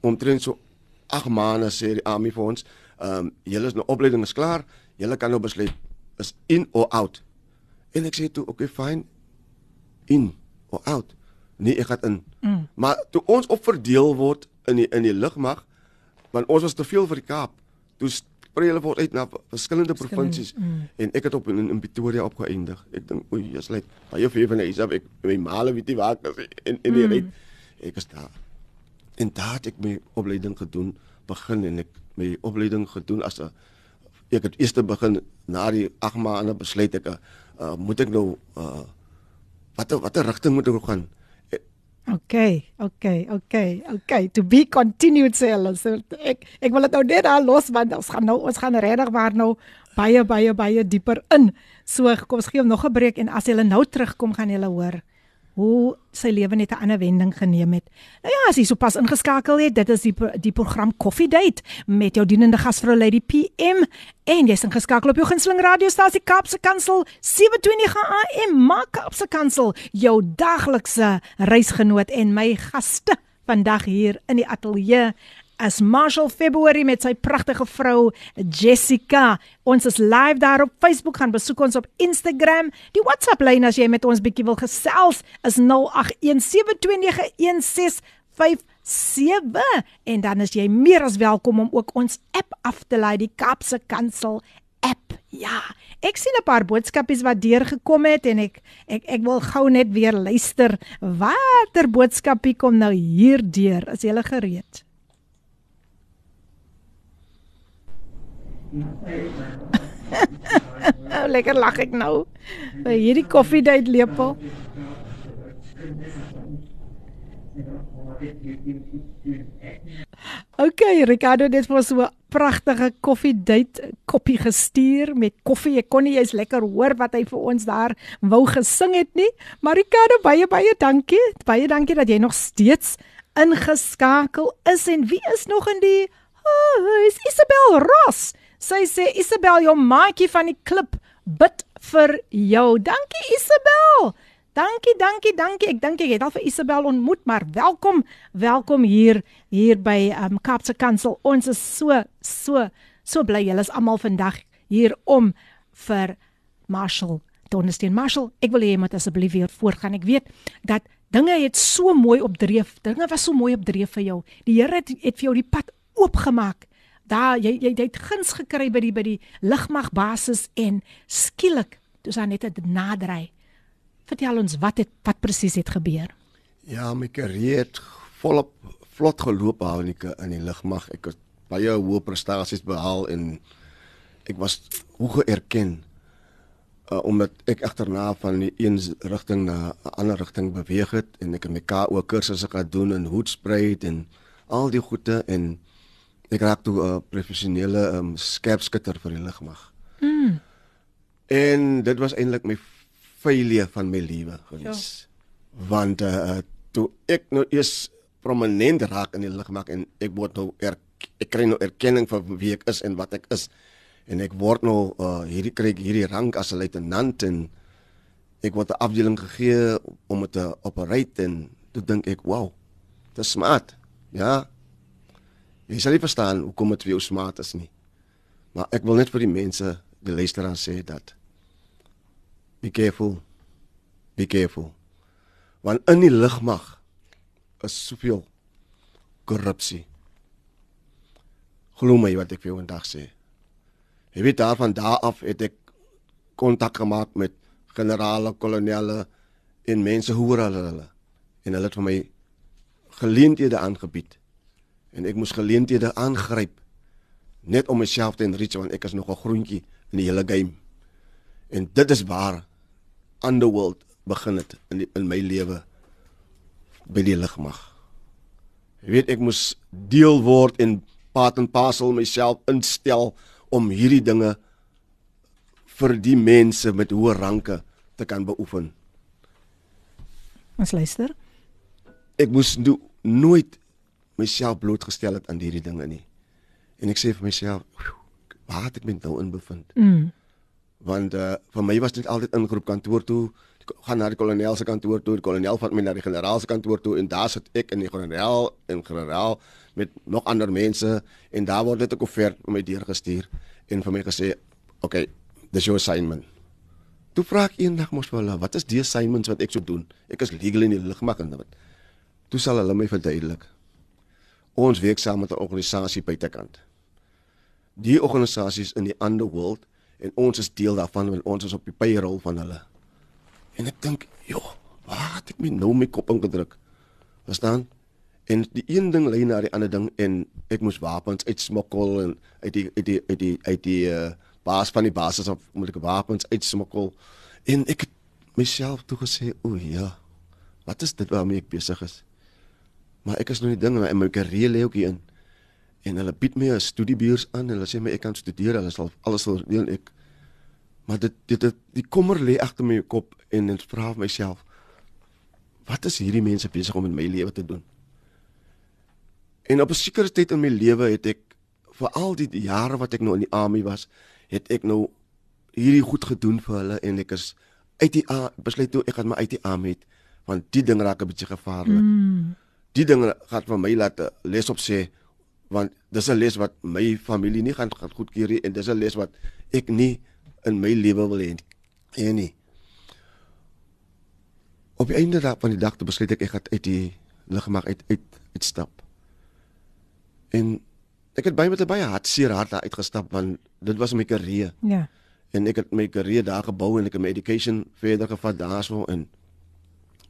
[SPEAKER 2] omtrent so 8 maande sê die army vir ons, ehm um, julle is nou opleiding is klaar. Julle kan nou besluit is in or out. En ek sê toe, okay, fine in of out. Nee, ek gaan in. Mm. Maar toe ons opverdeel word in die in die lugmag, want ons was te veel vir die Kaap. Toe sprei hulle word uit na verskillende provinsies mm. en ek het op in, in Pretoria opgeëindig. Ek dink oei, jy's lyk baie vir van Isab ek my male weet nie waar ek in in die mm. rit ek is daar. En daar het ek my opleiding gedoen, begin en ek my opleiding gedoen as 'n ek het eers begin na die 8 maande besluit ek uh, moet ek nou uh, watter watter rigting moet ek gaan?
[SPEAKER 1] Okay, okay, okay, okay. To be continued sê hulle. So ek ek wil dit nou net daar los want ons gaan nou ons gaan regtig maar nou baie baie baie dieper in. So kom ons gee hom nog 'n breek en as jy nou terugkom gaan jy hoor hoe sy lewe net 'n ander wending geneem het. Nou ja, as jy sopas ingeskakel het, dit is die die program Coffee Date met jou dienende gasvrou Lady PM en jy's ingeskakel op jou gunsteling radiostasie Kapse Kansel 729 AM, maak Kapse Kansel jou daglikse reisgenoot en my gaste vandag hier in die ateljee is Marshall February met sy pragtige vrou Jessica. Ons is live daar op Facebook gaan besoek ons op Instagram. Die WhatsApp lyn as jy met ons bietjie wil gesels is 0817291657 en dan is jy meer as welkom om ook ons app af te laai, die Kaapse Kansel app. Ja, ek sien 'n paar boodskapies wat deurgekom het en ek ek ek wil gou net weer luister. Watter boodskapie kom nou hier deur? Is jy gereed? oh, lekker lag ek nou. By hierdie koffiedייט lepel. Okay, Ricardo, dit was so 'n pragtige koffiedייט koppie gestuur met koffie. Ek kon nie eens lekker hoor wat hy vir ons daar wou gesing het nie. Maar Ricardo, baie baie dankie. Baie dankie dat jy nog steeds ingeskakel is en wie is nog in die Oh, is Isabel Ross. Sy sê Isabel, jou maatjie van die klip bid vir jou. Dankie Isabel. Dankie, dankie, dankie. Ek dink ek het al vir Isabel ontmoet, maar welkom, welkom hier hier by um Kaapse Kansel. Ons is so so so bly julle is almal vandag hier om vir Marshall Donnesteen. Marshall, ek wil hê jy moet asseblief weer voortgaan. Ek weet dat dinge het so mooi opdreef. Dinge was so mooi opdreef vir jou. Die Here het, het vir jou die pad oopgemaak daar jy jy het guns gekry by die by die lugmag basis en skielik toe sy net dit naderry. Vertel ons wat het wat presies het gebeur?
[SPEAKER 2] Ja, my karier het volop vlot geloop daar in die in die lugmag. Ek het baie hoë prestasies behaal en ek was hoog erken uh, omdat ek agterna van die een rigting na 'n ander rigting beweeg het en ek het my KO kursusse gedoen in hoedspruit en al die goede en ek raak toe 'n uh, professionele um, skerpskutter vir die lugmag. Mm. En dit was eintlik my failure van my lewe gewees. Ja. Want uh, toe ek nou eers prominent raak in die lugmag en ek word nou er, ek kry nou erkenning vir wie ek is en wat ek is en ek word nou uh, hierdie kry hierdie rank as 'n luitenant en ek word 'n afdeling gegee om te operate en toe dink ek wow. Dis smart. Ja, Jy sal nie verstaan hoekom dit vir jou smaak is nie. Maar ek wil net vir die mense, die luisteraars sê dat be careful. Be careful. Want in die lugmag is soveel korrupsie. Glo my wat ek vir jou vandag sê. Jy weet daarvan daar af het ek kontak gemaak met generale, kolonelle en mense hoor hulle hulle en hulle het vir my geleenthede aangebied en ek moes geleenthede aangryp net om myself te enrich want ek is nog 'n groentjie in die hele game. En dit is waar underworld begin het in die, in my lewe by die ligmag. Jy weet ek moes deel word en part and parcel myself instel om hierdie dinge vir die mense met hoë ranke te kan beoefen.
[SPEAKER 1] Ons luister.
[SPEAKER 2] Ek moes no, nooit myself blootgestel het aan hierdie dinge nie. En ek sê vir myself, waar het ek my nou in bevind? Mm. Want uh vir my was dit altyd ingeroep kantoor toe, gaan na die kolonel se kantoor toe, die kolonel vat my na die generaal se kantoor toe en daar sit ek in die generaal en generaal met nog ander mense en daar word dit 'n koevert om my deur gestuur en vir my gesê, "Oké, okay, dis jou assignment." Toe vra ek eendag mos vir hulle, "Wat is die assignments wat ek so doen? Ek is legal in die lugmag en wat?" Toe sal hulle my verduidelik ons werk saam met 'n organisasie buitekant. Die organisasie is in die underworld en ons is deel daarvan want ons is op die payroll van hulle. En ek dink, joh, waar het ek my nou my kop ingedruk? Verstaan? En die een ding lei na die ander ding en ek moes wapens uitsmokkel en uit die uit die uit die uit die uh, baas van die basis of moet ek wapens uitsmokkel en ek het myself toe gesê, o ja. Wat is dit waarmee ek besig is? Maar ek is nou die ding in my karier lê ook hier in. En hulle bied my 'n studiebeurs aan en hulle sê my ek kan studeer, hulle sal alles sal doen ek. Maar dit dit, dit die kommer lê agter my kop en ek vra myself wat is hierdie mense besig om in my lewe te doen? En op 'n sekere tyd in my lewe het ek vir al die jare wat ek nou in die army was, het ek nou hierdie goed gedoen vir hulle en ek is uit die besluit toe ek gaan my uit die army het want die ding raak 'n bietjie gevaarlik. Mm die dinge gaan vir my laat les op sê want dis 'n les wat my familie nie gaan gaan goedkeur nie en dis 'n les wat ek nie in my lewe wil hê nie. En nie. Op die einde van die dag te besluit ek ek gaan uit die ligmaak uit uit uitstap. En ek het baie met 'n baie hartseer hart daar uitgestap want dit was my karier.
[SPEAKER 1] Ja.
[SPEAKER 2] En ek het my karier daar gebou en ek het my education verder gevat daarso in.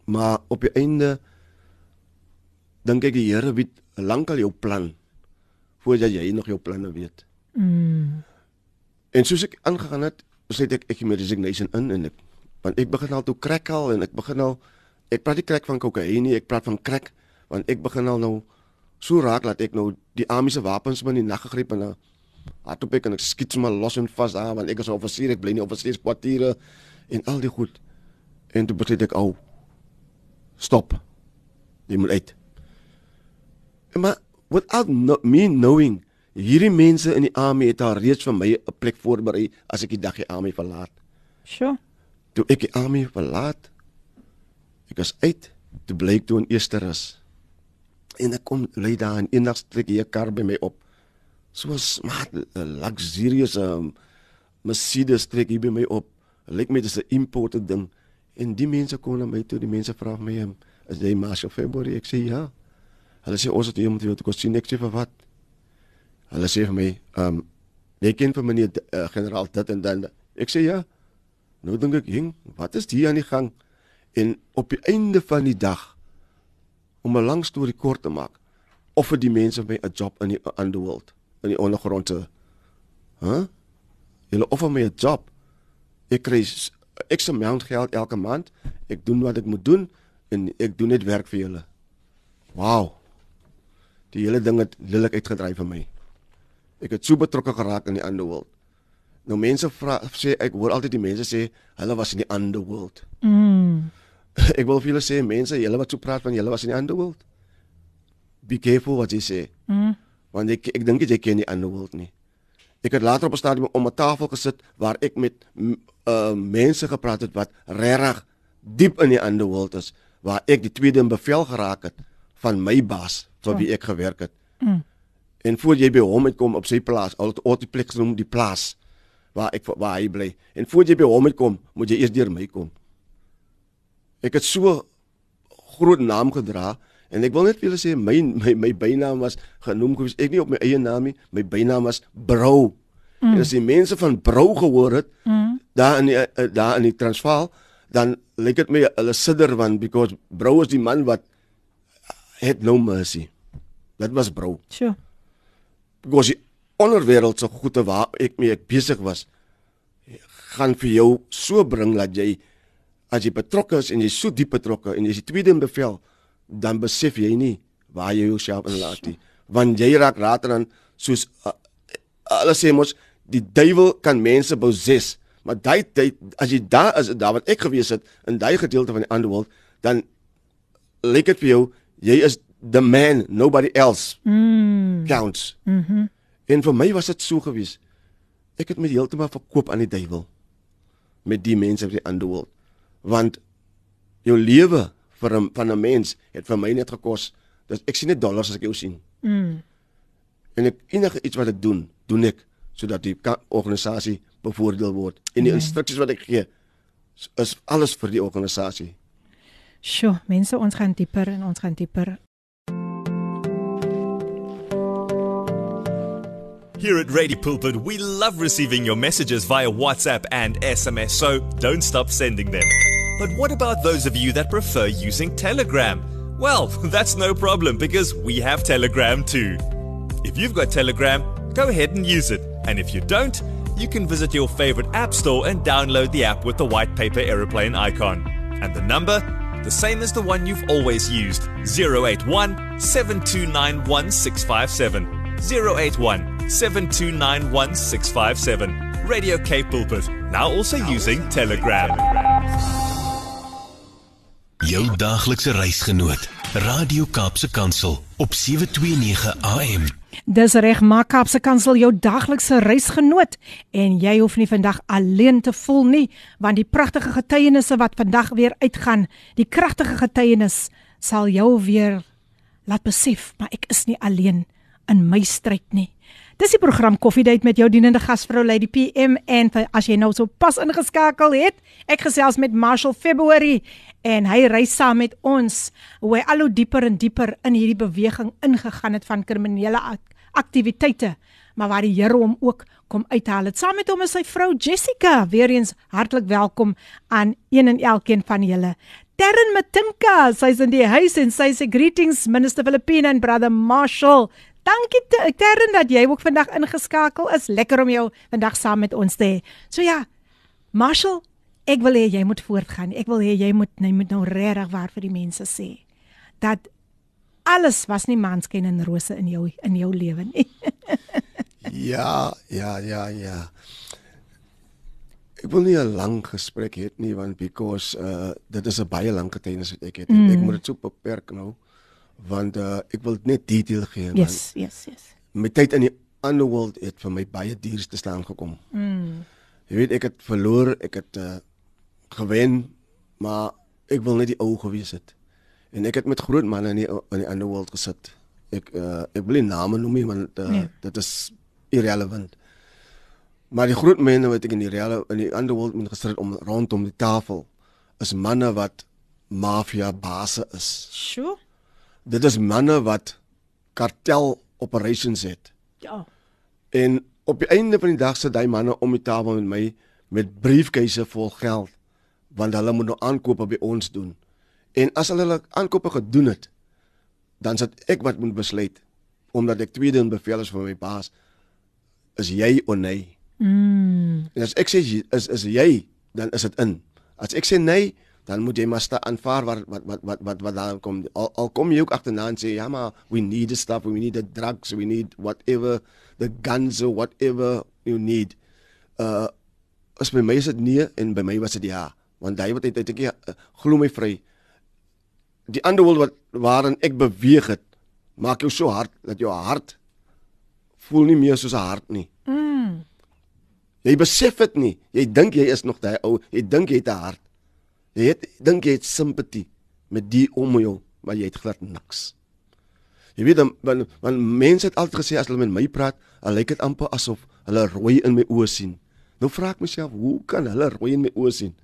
[SPEAKER 2] Maar op die einde dink ek die Here weet lankal jou plan voordat jy nog jou planne weet.
[SPEAKER 1] Mm.
[SPEAKER 2] En soos ek aangegaan het, besluit ek ek my resignation in en ek want ek begin al toe crack al en ek begin al ek praat nie crack van kokaine nie, ek praat van crack want ek begin al nou so raak dat ek nou die army se wapens in die nag gegryp en hardop ek en ek skiet sommer los en vas daar want ek is 'n offisier, ek bly nie offisierskwartiere en al die goed. En toe besluit ek al stop. Jy moet uit. Maar without no, me knowing hierdie mense in die army het al reeds vir my 'n plek voorberei as ek die dag die army verlaat.
[SPEAKER 1] Sjoe.
[SPEAKER 2] Toe ek die army verlaat, ek is uit, toe bly ek toe in Esterus. En ek kom lê daar en eendag trek hier 'n kar by my op. So 'n smart luxurious um, Mercedes trek hier by my op. Lyk my dis 'n imported ding. En die mense kom na my toe, die mense vra my, um, "Is jy Marshall February?" Ek sê, "Ja." Hulle sê, "Ons het wil te kos sien ek sê vir wat?" Hulle sê vir my, "Ehm, um, jy ken vir meneer uh, generaal dit en dan." Ek sê, "Ja." Nou dink ek, "Hing, wat is hier aan die gang?" En op die einde van die dag om 'n lang storie kort te maak, offer die mense my 'n job in die underworld, in die ondergrondse. Hæ? Huh? Hulle offer my 'n job. Ek kry ek se maand geld elke maand. Ek doen wat ek moet doen en ek doen net werk vir julle. Wow. Die hele ding het lelik uitgedryf vir my. Ek het so betrokke geraak in die underworld. Nou mense vra sê ek hoor altyd die mense sê hulle was in die underworld.
[SPEAKER 1] Mm.
[SPEAKER 2] ek wil vir julle sê mense, julle wat so praat van julle was in die underworld. Be careful what you say.
[SPEAKER 1] Mm.
[SPEAKER 2] Want ek ek dink jy ken die underworld nie. Ek het later op 'n stadium om 'n tafel gesit waar ek met uh mense gepraat het wat regtig diep in die underworld is, waar ek die tweede in bevel geraak het van my baas vir wie ek gewerk het.
[SPEAKER 1] Mm.
[SPEAKER 2] En voor jy by hom uitkom op sy plaas, al het ooit die plek genoem die plaas waar ek waar hy bly. En voor jy by hom uitkom, moet jy eers deur my kom. Ek het so groot naam gedra en ek wil net vir julle sê my my my bynaam was genoem gewees. Ek nie op my eie naam nie, my bynaam was Brou. Mm. En as die mense van Brou gehoor het, mm. daar in die, uh, daar in die Transvaal, dan lyk dit my hulle sidder want because Brou is die man wat het no mercy. Dit was Brou.
[SPEAKER 1] Sjoe.
[SPEAKER 2] Because die onderwêreld se goede waar ek mee ek besig was gaan vir jou so bring dat jy as jy betrokke is en jy so diep betrokke en jy is die tweede in bevel dan besef jy nie waar jy jouself inlaat nie want jy raak later dan soos uh, alles sê mos die duiwel kan mense possess maar daai tyd as jy daar is daar wat ek gewees het in daai gedeelte van die underworld dan lyk dit vir jou jy is the man nobody else
[SPEAKER 1] Mm.
[SPEAKER 2] counts
[SPEAKER 1] Mhm. Mm
[SPEAKER 2] en vir my was dit so gewees ek het my heeltemal verkoop aan die duiwel met die mense in die underworld want jou lewe vir 'n van 'n mens het vir my net gekos dis ek sien net dollars as ek jou sien
[SPEAKER 1] Mm.
[SPEAKER 2] en ek enige iets wat ek doen doen ek sodat die organisasie bevoordeel word en die
[SPEAKER 1] Nee.
[SPEAKER 2] instruksies wat ek gee is alles vir die organisasie
[SPEAKER 1] Sjoe, mense, ons gaan dieper en ons gaan dieper.
[SPEAKER 10] Here at Radio Pulpit, we love receiving your messages via WhatsApp and SMS, so don't stop sending them. But what about those of you that prefer using Telegram? Well, that's no problem because we have Telegram too. If you've got Telegram, go ahead and use it. And if you don't, you can visit your favorite app store and download the app with the white paper aeroplane icon. And the number? The same as the one you've always used 081 729 1657. 081 729 1657. Radio K Pulpit, now also using Telegram.
[SPEAKER 11] Jou daaglikse reisgenoot, Radio Kaapse Kansel op 729 AM.
[SPEAKER 1] Dis reg, maak Kaapse Kansel jou daglikse reisgenoot en jy hoef nie vandag alleen te voel nie, want die pragtige getuienisse wat vandag weer uitgaan, die kragtige getuienis sal jou weer laat besef, maar ek is nie alleen. in my stryd nie. Dis die program Koffiedייט met jou dienende gasvrou Lady PM en vir- as jy nou so pas ingeskakel het, ek gesels met Marshall February en hy reis saam met ons hoe hy al hoe dieper en dieper in hierdie beweging ingegaan het van kriminele ak aktiwiteite, maar waar die Here hom ook kom uithaal het. Saam met hom is sy vrou Jessica. Weereens hartlik welkom aan een en elkeen van julle. Terren Matinka, sy's in die huis en sy sê greetings Minister Filipina en brother Marshall. Dankie Te- Terren dat jy ook vandag ingeskakel is. Lekker om jou vandag saam met ons te hê. So ja, Marshall, ek wil hê jy moet voortgaan. Ek wil hê jy moet jy moet nou regtig waar vir die mense sê dat alles was nie maanskyn en rose in jou in jou lewe nie.
[SPEAKER 2] Ja, ja, ja, ja. Ek wil nie 'n lang gesprek hê nie want because uh dit is 'n baie lang getuienis wat ek het. Mm. Ek moet dit so beperk nou want uh ek wil net detail gee want
[SPEAKER 1] Yes, yes, yes.
[SPEAKER 2] my tyd in die underworld het vir my baie duur te staan gekom.
[SPEAKER 1] Mm.
[SPEAKER 2] Jy weet ek het verloor, ek het uh gewen, maar ek wil net die ou gewees het. En ek het met groot manne in die in die underworld gesit. Ek uh ek wil nie name noem nie want uh,
[SPEAKER 1] Nee.
[SPEAKER 2] dit is irrelevant. Maar die groot mense wat ek in die reale in die underworld mee gesit het om rondom die tafel is manne wat mafia basse is.
[SPEAKER 1] Sjoe.
[SPEAKER 2] Dit is manne wat kartel operations het.
[SPEAKER 1] Ja.
[SPEAKER 2] En op die einde van die dag sit hy manne om die tafel met my met briefkeise vol geld want hulle moet nou aankope by ons doen. En as hulle aankope gedoen het, dan sit ek wat moet besluit omdat ek tweede in bevel is van my baas is jy of nee.
[SPEAKER 1] Mm.
[SPEAKER 2] En as ek sê is is jy, dan is dit in. As ek sê nee, dan moet jy maar sta aanvaar wat wat wat wat wat wat daar kom. Al, al kom jy ook agterna en sê ja maar we need the stuff, we need the drugs, we need whatever the guns or whatever you need. Uh as by my is dit nee en by my was dit ja, want hy wat het ek uh, glo my vry. Die ander wêreld wat waarin ek beweeg het, maak jou so hard dat jou hart voel nie meer soos 'n hart nie.
[SPEAKER 1] Mm.
[SPEAKER 2] Jy besef dit nie. Jy dink jy is nog daai ou, jy dink jy het 'n hart. Jy het dink jy het simpatie met die om jou, maar jy het glad niks. Jy weet dan want, want mense het altyd gesê as hulle met my praat, dan lyk dit amper asof hulle rooi in my oë sien. Nou vra ek myself, hoe kan hulle rooi in my oë sien?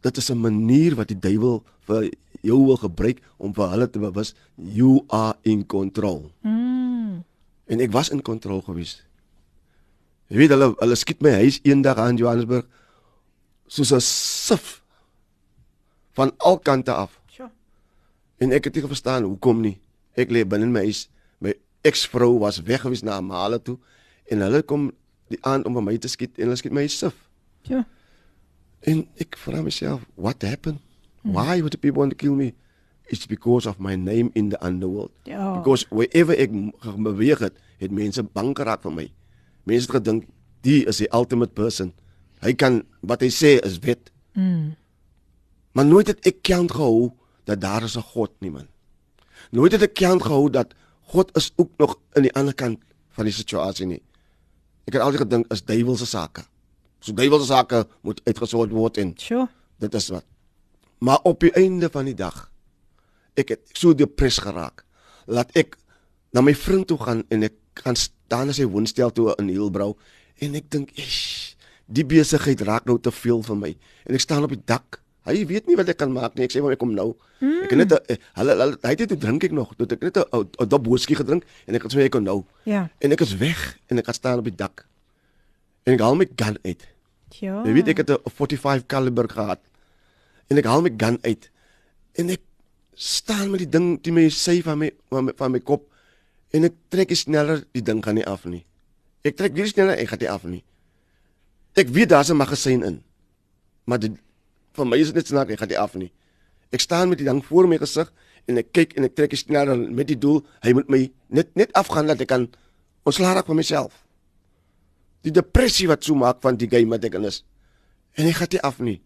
[SPEAKER 2] Dit is 'n manier wat die duiwel vir jou wil gebruik om vir hulle te bewus you are in control.
[SPEAKER 1] Mm.
[SPEAKER 2] En ek was in kontrole gewees. Jy weet hulle hulle skiet my huis eendag aan Johannesburg soos 'n sif van al kante af.
[SPEAKER 1] Sjoe.
[SPEAKER 2] En ek het nie verstaan hoekom nie. Ek lê binne in my huis. My eksvrou was weg gewees na Male toe en hulle kom die aand om vir my te skiet en hulle skiet my sif.
[SPEAKER 1] Ja.
[SPEAKER 2] En ek vra myself, what happened? Why would the people want to kill me? It's because of my name in the underworld.
[SPEAKER 1] Ja.
[SPEAKER 2] Because wherever ek beweeg het, het mense bang geraak vir my. Mense het gedink die is die ultimate person. Hy kan wat hy sê is wet.
[SPEAKER 1] Mm.
[SPEAKER 2] Maar nooit het ek kant gehou dat daar is 'n God nie man. Nooit het ek kant gehou dat God is ook nog aan die ander kant van die situasie nie. Ek het altyd gedink is duiwelse sake. So duiwelse sake moet uitgesort word en
[SPEAKER 1] Sjoe.
[SPEAKER 2] dit is wat. Maar op die einde van die dag ek het so depres geraak. Laat ek na my vriend toe gaan en ek gaan staan in sy woonstel toe in Hielbrau en ek dink, "Esh, die besigheid raak nou te veel vir my." En ek staan op die dak. Hy weet nie wat ek kan maak nie. Ek sê maar ek kom nou. Mm. Ek het net eh, hulle hulle hy het toe drink ek nog. Toe ek net 'n dop whisky gedrink en ek het sê ek kom nou.
[SPEAKER 1] Ja.
[SPEAKER 2] En ek is weg en ek gaan staan op die dak. En ek haal my gun uit.
[SPEAKER 1] Ja.
[SPEAKER 2] Jy weet ek het 'n 45 kaliber gehad. En ek haal my gun uit. En ek staan met die ding teen my sy van my van my, van my kop en ek trek nie sneller die ding gaan nie af nie. Ek trek weer sneller ek gaan nie af nie. Ek weet daar's 'n magasyn in. Maar dit vir my is dit net snaak ek gaan nie af nie. Ek staan met die ding voor my gesig en ek kyk en ek trek nie sneller met die doel hy moet my net net afgaan dat ek kan ontslaa raak van myself. Die depressie wat so maak van die game wat ek in is. En ek gaan nie af nie.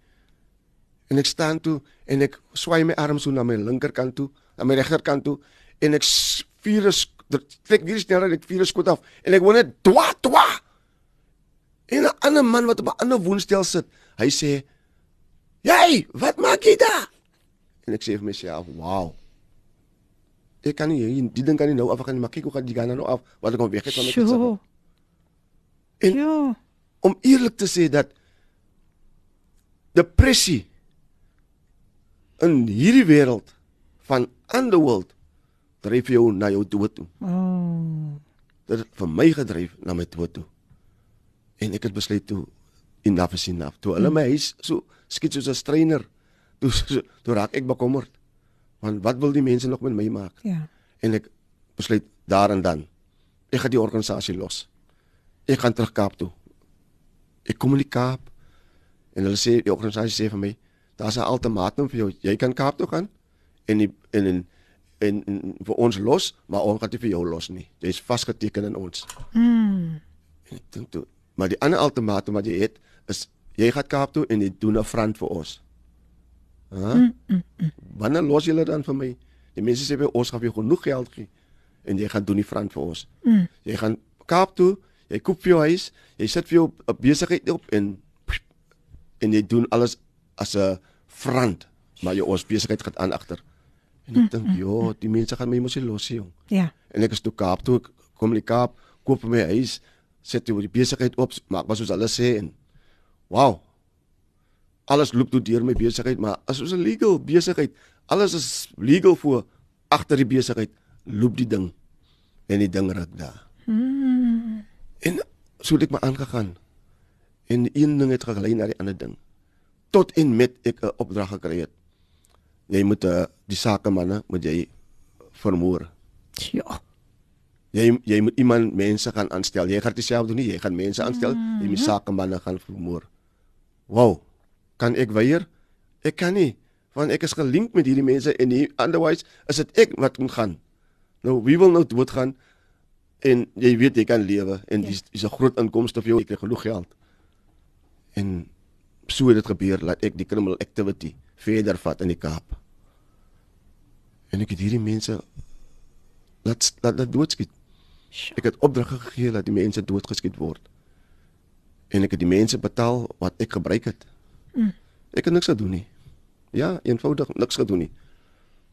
[SPEAKER 2] En ek staan toe en ek swai my arm so na my linkerkant toe, na my regterkant toe en ek vier is trek weer sneller ek vier skoot af en ek word net dwa dwa. En 'n ander man wat op 'n ander woonstel sit, hy sê: "Jy, wat maak jy daar?" En ek sê vir myself, "Wow. Ek kan nie hier- die ding kan nie nou af gaan nie, maar kyk hoe gaan die gaan nou af wat ek hom weg het van my
[SPEAKER 1] Sjoe.
[SPEAKER 2] En-
[SPEAKER 1] ja.
[SPEAKER 2] Om eerlik te sê dat depressie in hierdie wêreld van underworld dryf jou na jou dood toe.
[SPEAKER 1] Oh.
[SPEAKER 2] Dit het vir my gedryf na my dood toe. En ek het besluit toe enough is enough. Toe hulle my huis so skiet soos 'n streiner. Toe so, toe raak ek bekommerd. Want wat wil die mense nog met my maak?
[SPEAKER 1] Ja.
[SPEAKER 2] En ek besluit daar en dan ek gaan die organisasie los. Ek gaan terug Kaap toe. Ek kom in die Kaap en hulle sê die organisasie sê vir my, daar's 'n ultimatum vir jou. Jy kan Kaap toe gaan en die, en en en, en vir ons los, maar ons gaan nie vir jou los nie. Jy's vasgeteken in ons.
[SPEAKER 1] Mm.
[SPEAKER 2] En ek dink toe, maar die ander ultimatum wat jy het is jy gaan Kaap toe en jy doen 'n front vir ons. Hæ?
[SPEAKER 1] Mm, mm, mm.
[SPEAKER 2] Wanneer los julle dan vir my? Die mense sê vir ons gaan vir jou genoeg geld gee en jy gaan doen die front vir ons.
[SPEAKER 1] Mm.
[SPEAKER 2] Jy gaan Kaap toe, jy koop vir jou huis, jy sit vir jou 'n besigheid op en en jy doen alles as 'n front, maar jou ons besigheid gaan aan agter. En ek dink, "Jo, die mense gaan my mos nie los nie, jong."
[SPEAKER 1] Ja.
[SPEAKER 2] En ek is toe Kaap toe, ek kom in die Kaap, koop my huis, sit toe die besigheid op, maak wat soos hulle sê en wow. Alles loop toe deur my besigheid, maar as ons 'n legal besigheid, alles is legal voor agter die besigheid, loop die ding en die ding ruk daar.
[SPEAKER 1] Mm.
[SPEAKER 2] En so het ek maar aangegaan. En een ding het gelei na die ander ding. Tot en met ek 'n opdrag gekry het. Jy moet uh, die sakemanne moet jy vermoor.
[SPEAKER 1] Ja.
[SPEAKER 2] Jy jy moet iemand mense gaan aanstel. Jy gaan dit self doen nie, jy gaan mense aanstel, mm. jy moet sakemanne gaan vermoor. Wow. Kan ek weier? Ek kan nie, want ek is gelink met hierdie mense en nie otherwise is dit ek wat moet gaan. Nou wie wil nou doodgaan? En jy weet jy kan lewe en dis is 'n groot inkomste vir jou, ek kry genoeg geld. En so het dit gebeur dat ek die criminal activity verder vat in die Kaap. En ek het hierdie mense laat laat, laat doodskiet. Ek het opdragte gegee dat die mense doodgeskiet word. En ek het die mense betaal wat ek gebruik het.
[SPEAKER 1] Mm.
[SPEAKER 2] Ek het niks gedoen nie. Ja, eenvoudig niks gedoen nie.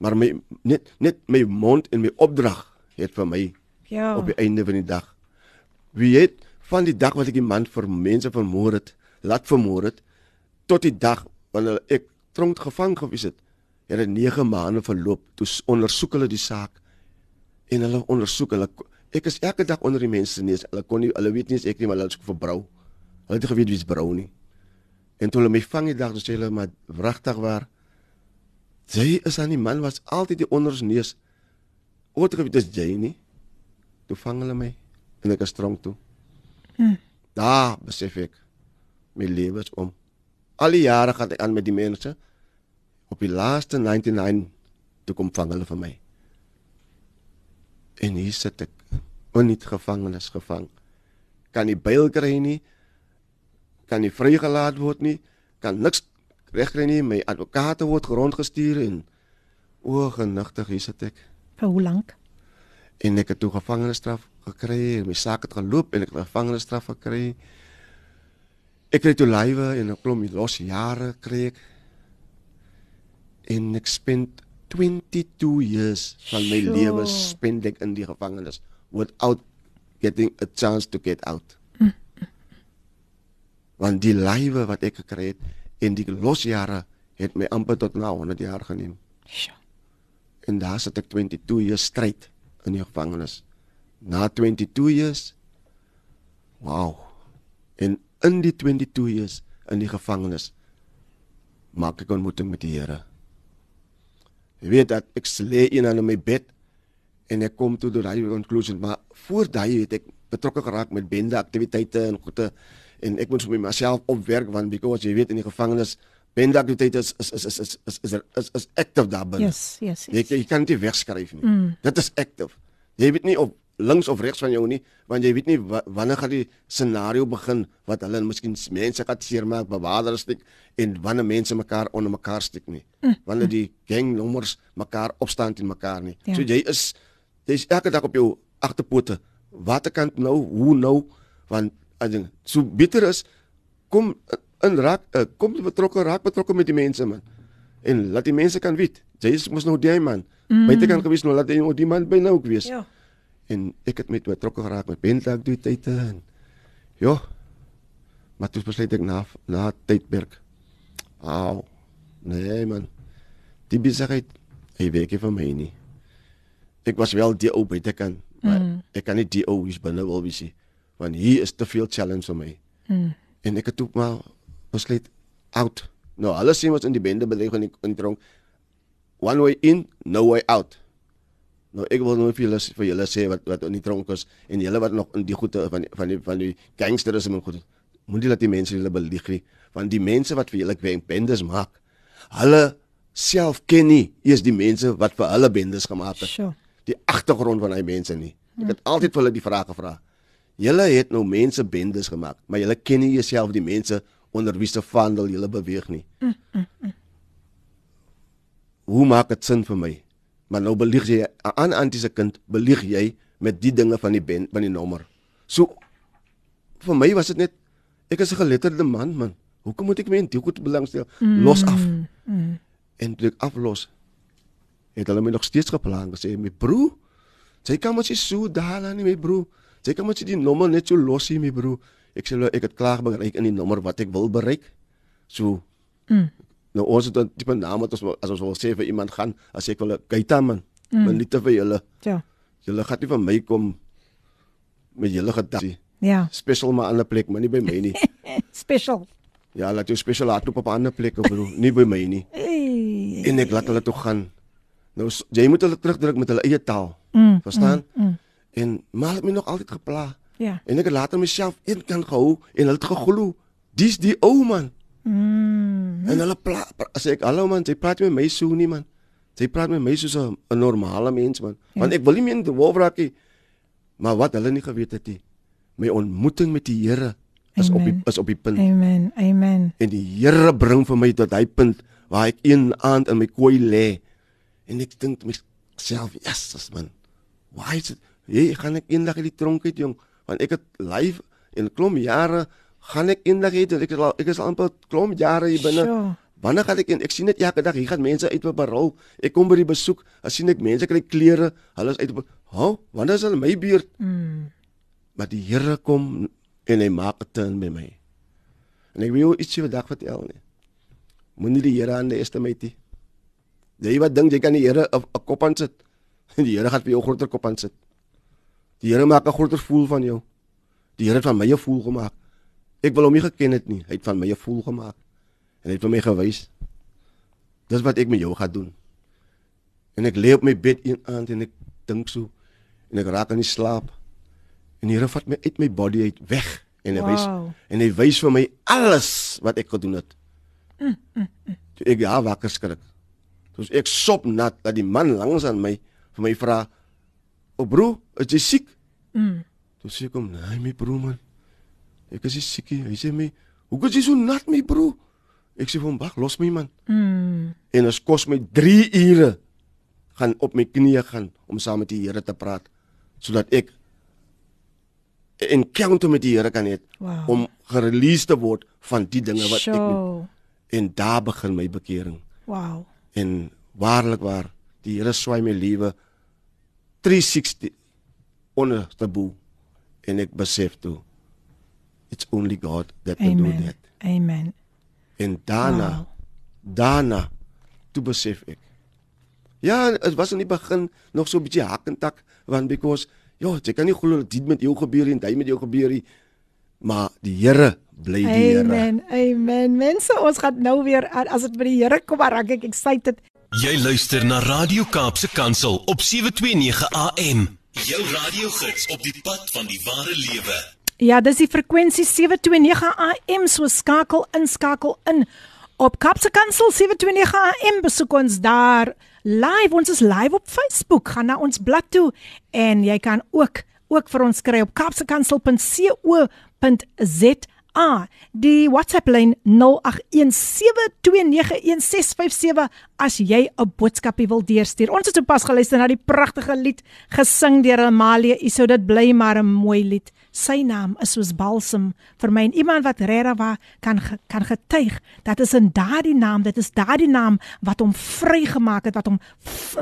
[SPEAKER 2] Maar my net net my mond en my opdrag het vir my
[SPEAKER 1] Ja.
[SPEAKER 2] op die einde van die dag. Wie het van die dag wat ek die man vir mense vermoor het, laat vermoor het tot die dag wanneer ek tronk gevang gewees het. Het dit 9 maande verloop. Toe ondersoek hulle die saak en hulle ondersoek hulle ek is elke dag onder die mense se neus. Hulle kon nie hulle weet nie ek nie maar hulle is vir brou. Hulle het geweet wie's brou nie. En toe hulle my vang die dag, toe sê hulle maar wragtig waar. Jy is aan die man was altyd die onder ons neus. Ooit geweet dis jy nie. Toe vang hulle my en ek is tronk toe.
[SPEAKER 1] Hm.
[SPEAKER 2] Daar besef ek my lewe is om. Al die jare gaan ek aan met die mense. Op die laaste 99 toe kom vang hulle vir my. En hier sit ek onniet gevangenes gevang. Kan nie byl kry nie. Kan nie vrygelaat word nie. Kan niks regkry nie. My advokate word rondgestuur en o genigtig hier sit ek.
[SPEAKER 1] Vir hoe lank?
[SPEAKER 2] En ek het toe gevangenisstraf gekry en my saak het geloop en ek het gevangenisstraf gekry. Ek kry toe lywe en 'n klomp los jare kry ek. En ek spend 22 years van my
[SPEAKER 1] Sjoe.
[SPEAKER 2] lewe spend ek in die gevangenis without getting a chance to get out. Want die lywe wat ek gekry het en die losjare het my amper tot na 100 jaar geneem.
[SPEAKER 1] Sjoe.
[SPEAKER 2] En daar sit ek 22 jaar stryd in die gevangenis. Na 22 years wow. En in die 22 years in die gevangenis maak ek ontmoeting met die Here. Jy weet dat ek lê in aan my bed en ek kom toe tot daai conclusion, maar voor daai het ek betrokke geraak met bende aktiwiteite en goede en ek moet vir myself opwerk want because jy weet in die gevangenis bende aktiwiteite is is is is is is is, is, is active daar binne.
[SPEAKER 1] Yes, yes,
[SPEAKER 2] Jy,
[SPEAKER 1] yes.
[SPEAKER 2] jy kan dit wegskryf nie.
[SPEAKER 1] Mm.
[SPEAKER 2] Dit is active. Jy weet nie of links of regs van jou nie, want jy weet nie wa, wanneer gaan die scenario begin wat hulle miskien mense gaan seermaak, bewaarder stik en wanneer mense mekaar onder mekaar stik nie.
[SPEAKER 1] Mm.
[SPEAKER 2] Wanneer die gangnommers mekaar opstaan teen mekaar nie.
[SPEAKER 1] Ja.
[SPEAKER 2] So jy is jy's elke dag op jou agterpote. Waterkant nou, hoe nou? Want as ding so bitter is kom in raak uh, kom betrokke raak betrokke met die mense man. En laat die mense kan weet Jy is mos nou die man. Mm. Buite kan gewees nou laat hy nou die man by nou ook wees.
[SPEAKER 1] Ja.
[SPEAKER 2] En ek het met betrokke geraak met Bentley toe tyd en ja. Maar toe besluit ek na na tydperk. Au. Nee man. Die besigheid hy werk nie vir my nie. Ek was wel die ou buite kan, maar mm. ek kan nie die ou is binne wil wees nie. Want hier is te veel challenge vir my.
[SPEAKER 1] Mm.
[SPEAKER 2] En ek het toe maar besluit out. Nou alles sien wat in die bende beleeg in die, in die tronk. One way in, no way out. Nou ek wil nou vir julle vir julle sê wat wat in die tronk is en julle wat nog in die goede van die, van die van die gangsterisme en goed. Moet nie laat die mense julle belieg nie, want die mense wat vir julle wenk bendes maak, hulle self ken nie eers die mense wat vir hulle bendes gemaak het.
[SPEAKER 1] Sure.
[SPEAKER 2] Die agtergrond van daai mense nie. Ek het altyd vir hulle die vraag gevra. Julle het nou mense bendes gemaak, maar julle ken nie jouself die mense onder wie se vandel julle beweeg nie.
[SPEAKER 1] Mm, mm, mm.
[SPEAKER 2] Hoe maak dit sin vir my? Maar nou belieg jy aan antiese kind, belieg jy met die dinge van die ben van die nommer. So vir my was dit net ek is 'n geletterde man man. Hoekom moet ek my in die goed belangstel?
[SPEAKER 1] Mm,
[SPEAKER 2] Los af.
[SPEAKER 1] Mm.
[SPEAKER 2] En toe ek aflos het hulle my nog steeds geplan gesê my broer, jy kan mos nie so daal aan nie my broer. Jy kan mos nie die nommer net so los hier my broer. Ek sê ek het klaar bereik in die nommer wat ek wil bereik. So
[SPEAKER 1] Mm.
[SPEAKER 2] nou ons het 'n tipe naam wat ons as ons wil sê vir iemand gaan as ek wil 'n geita man.
[SPEAKER 1] Mm.
[SPEAKER 2] Maar nie te vir julle.
[SPEAKER 1] Ja.
[SPEAKER 2] Julle gaan nie van my kom met julle gedagte.
[SPEAKER 1] Ja.
[SPEAKER 2] Special maar aan 'n plek, maar nie by my nie.
[SPEAKER 1] Special.
[SPEAKER 2] ja, laat jou special laat op 'n ander plek broer, nie by my nie.
[SPEAKER 1] Hey.
[SPEAKER 2] En ek laat hulle toe gaan. Nou jy moet hulle terugdruk met hulle eie taal.
[SPEAKER 1] Mm,
[SPEAKER 2] Verstaan?
[SPEAKER 1] mm, mm.
[SPEAKER 2] En maar het my nog altyd gepla.
[SPEAKER 1] Ja.
[SPEAKER 2] En ek het later myself een kant gehou en hulle het geglo. Dis die ou man.
[SPEAKER 1] Mm.
[SPEAKER 2] En hulle pla as ek hallo man, jy praat met my so nie man. Jy praat met my soos 'n normale mens man.
[SPEAKER 1] Ja.
[SPEAKER 2] Want ek wil nie meer in die wolf raak nie. Maar wat hulle nie geweet het nie. My ontmoeting met die Here is op die
[SPEAKER 1] Amen.
[SPEAKER 2] is op die punt.
[SPEAKER 1] Amen. Amen.
[SPEAKER 2] En die Here bring vir my tot hy punt waar ek een aand in my kooi lê en ek dink myself, "Jesus man. Why is it? Hey, gaan ek eendag uit die tronk uit, jong? Want ek het live en klom jare gaan ek eendag uit. Ek is al ek is al amper klom jare hier binne.
[SPEAKER 1] Sure.
[SPEAKER 2] Wanneer gaan ek in? Ek sien dit elke dag. Hier gaan mense uit op 'n rol. Ek kom by die besoek, as sien ek mense kry klere, hulle is uit op Ho, wanneer is hulle my beurt?
[SPEAKER 1] Mm.
[SPEAKER 2] Maar die Here kom en hy maak dit in by my. En ek wil ietsie vandag vertel nie. Moenie die Here aan die eerste my nie. Jy wat dink jy kan die Here 'n kop aan sit. Die Here gaan vir jou groter kop aan sit. Die Here maak 'n groter voel van jou. Die Here het van my 'n voel gemaak. Ek wil hom nie geken het nie. Hy het van my 'n voel gemaak. En hy het vir my gewys. Dis wat ek met jou gaan doen. En ek lê op my bed een aand en ek dink so en ek raak aan die slaap. En die Here vat my uit my body uit weg en hy wys
[SPEAKER 1] Wow.
[SPEAKER 2] en hy wys vir my alles wat ek gedoen het.
[SPEAKER 1] Mm, mm, mm.
[SPEAKER 2] Toe ek ja wakker skrik. Toe ek sop nat dat die man langs aan my vir my vra: "O bro, is jy siek?"
[SPEAKER 1] Mm.
[SPEAKER 2] Toe sê ek hom: "Nee, my bro man. Ek is nie siek nie." Hy sê my: "Hoe is jy so nat, my bro?" Ek sê vir hom: "Wag, los my man."
[SPEAKER 1] Mm.
[SPEAKER 2] En dit kos my 3 ure gaan op my knieë gaan om saam met die Here te praat sodat ek 'n encounter met die Here kan hê
[SPEAKER 1] Wow.
[SPEAKER 2] om gereleased te word van die dinge wat ek
[SPEAKER 1] Sure.
[SPEAKER 2] en daar begin my bekering.
[SPEAKER 1] Wow.
[SPEAKER 2] En waarlik waar, die Here swaai my lewe 360 onder te bo en ek besef toe it's only God that can do that.
[SPEAKER 1] Amen.
[SPEAKER 2] En daarna
[SPEAKER 1] Wow.
[SPEAKER 2] daarna toe besef ek. Ja, dit was in die begin nog so 'n bietjie hak en tak want because ja, jy kan nie glo dat dit met jou gebeur en dit met jou gebeur nie. Maar die Here bly die Here.
[SPEAKER 1] Amen. Amen. Mense, ons gaan nou weer as dit by die Here kom, raak ek excited.
[SPEAKER 11] Jy luister na Radio Kaapse Kansel op 729 AM. Jou radiogids op die pad van die ware lewe.
[SPEAKER 1] Ja, dis die frekwensie 729 AM, so skakel in, skakel in. Op Kapse Kansel 729 AM besoek ons daar live. Ons is live op Facebook. Gaan na ons blad toe en jy kan ook ook vir ons kry op kapsekansel.co.za. Die WhatsApp lyn 0817291657 as jy 'n boodskapie wil deurstuur. Ons het sopas geluister na die pragtige lied gesing deur Amalia. Isou dit bly maar 'n mooi lied. Sy naam is soos balsem vir my en iemand wat regtig waar kan kan getuig dat is in daardie naam, dit is daardie naam wat hom vrygemaak het, wat hom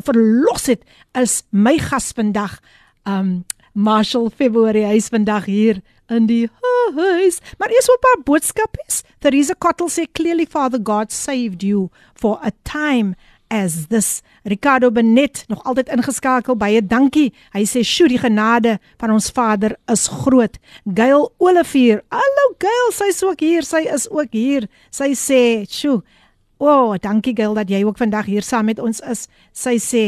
[SPEAKER 1] verlos het is my gas vandag. Um Marshall February hy is vandag hier in die huis. Maar eers op haar boodskap is. Theresa Cottle sê clearly Father God saved you for a time as this. Ricardo Benet nog altyd ingeskakel baie dankie. Hy sê sjoe die genade van ons Vader is groot. Gail Olivier. Hallo Gail, sy's ook hier. Sy is ook hier. Sy sê sjoe. O, oh, dankie Gail dat jy ook vandag hier saam met ons is. Sy sê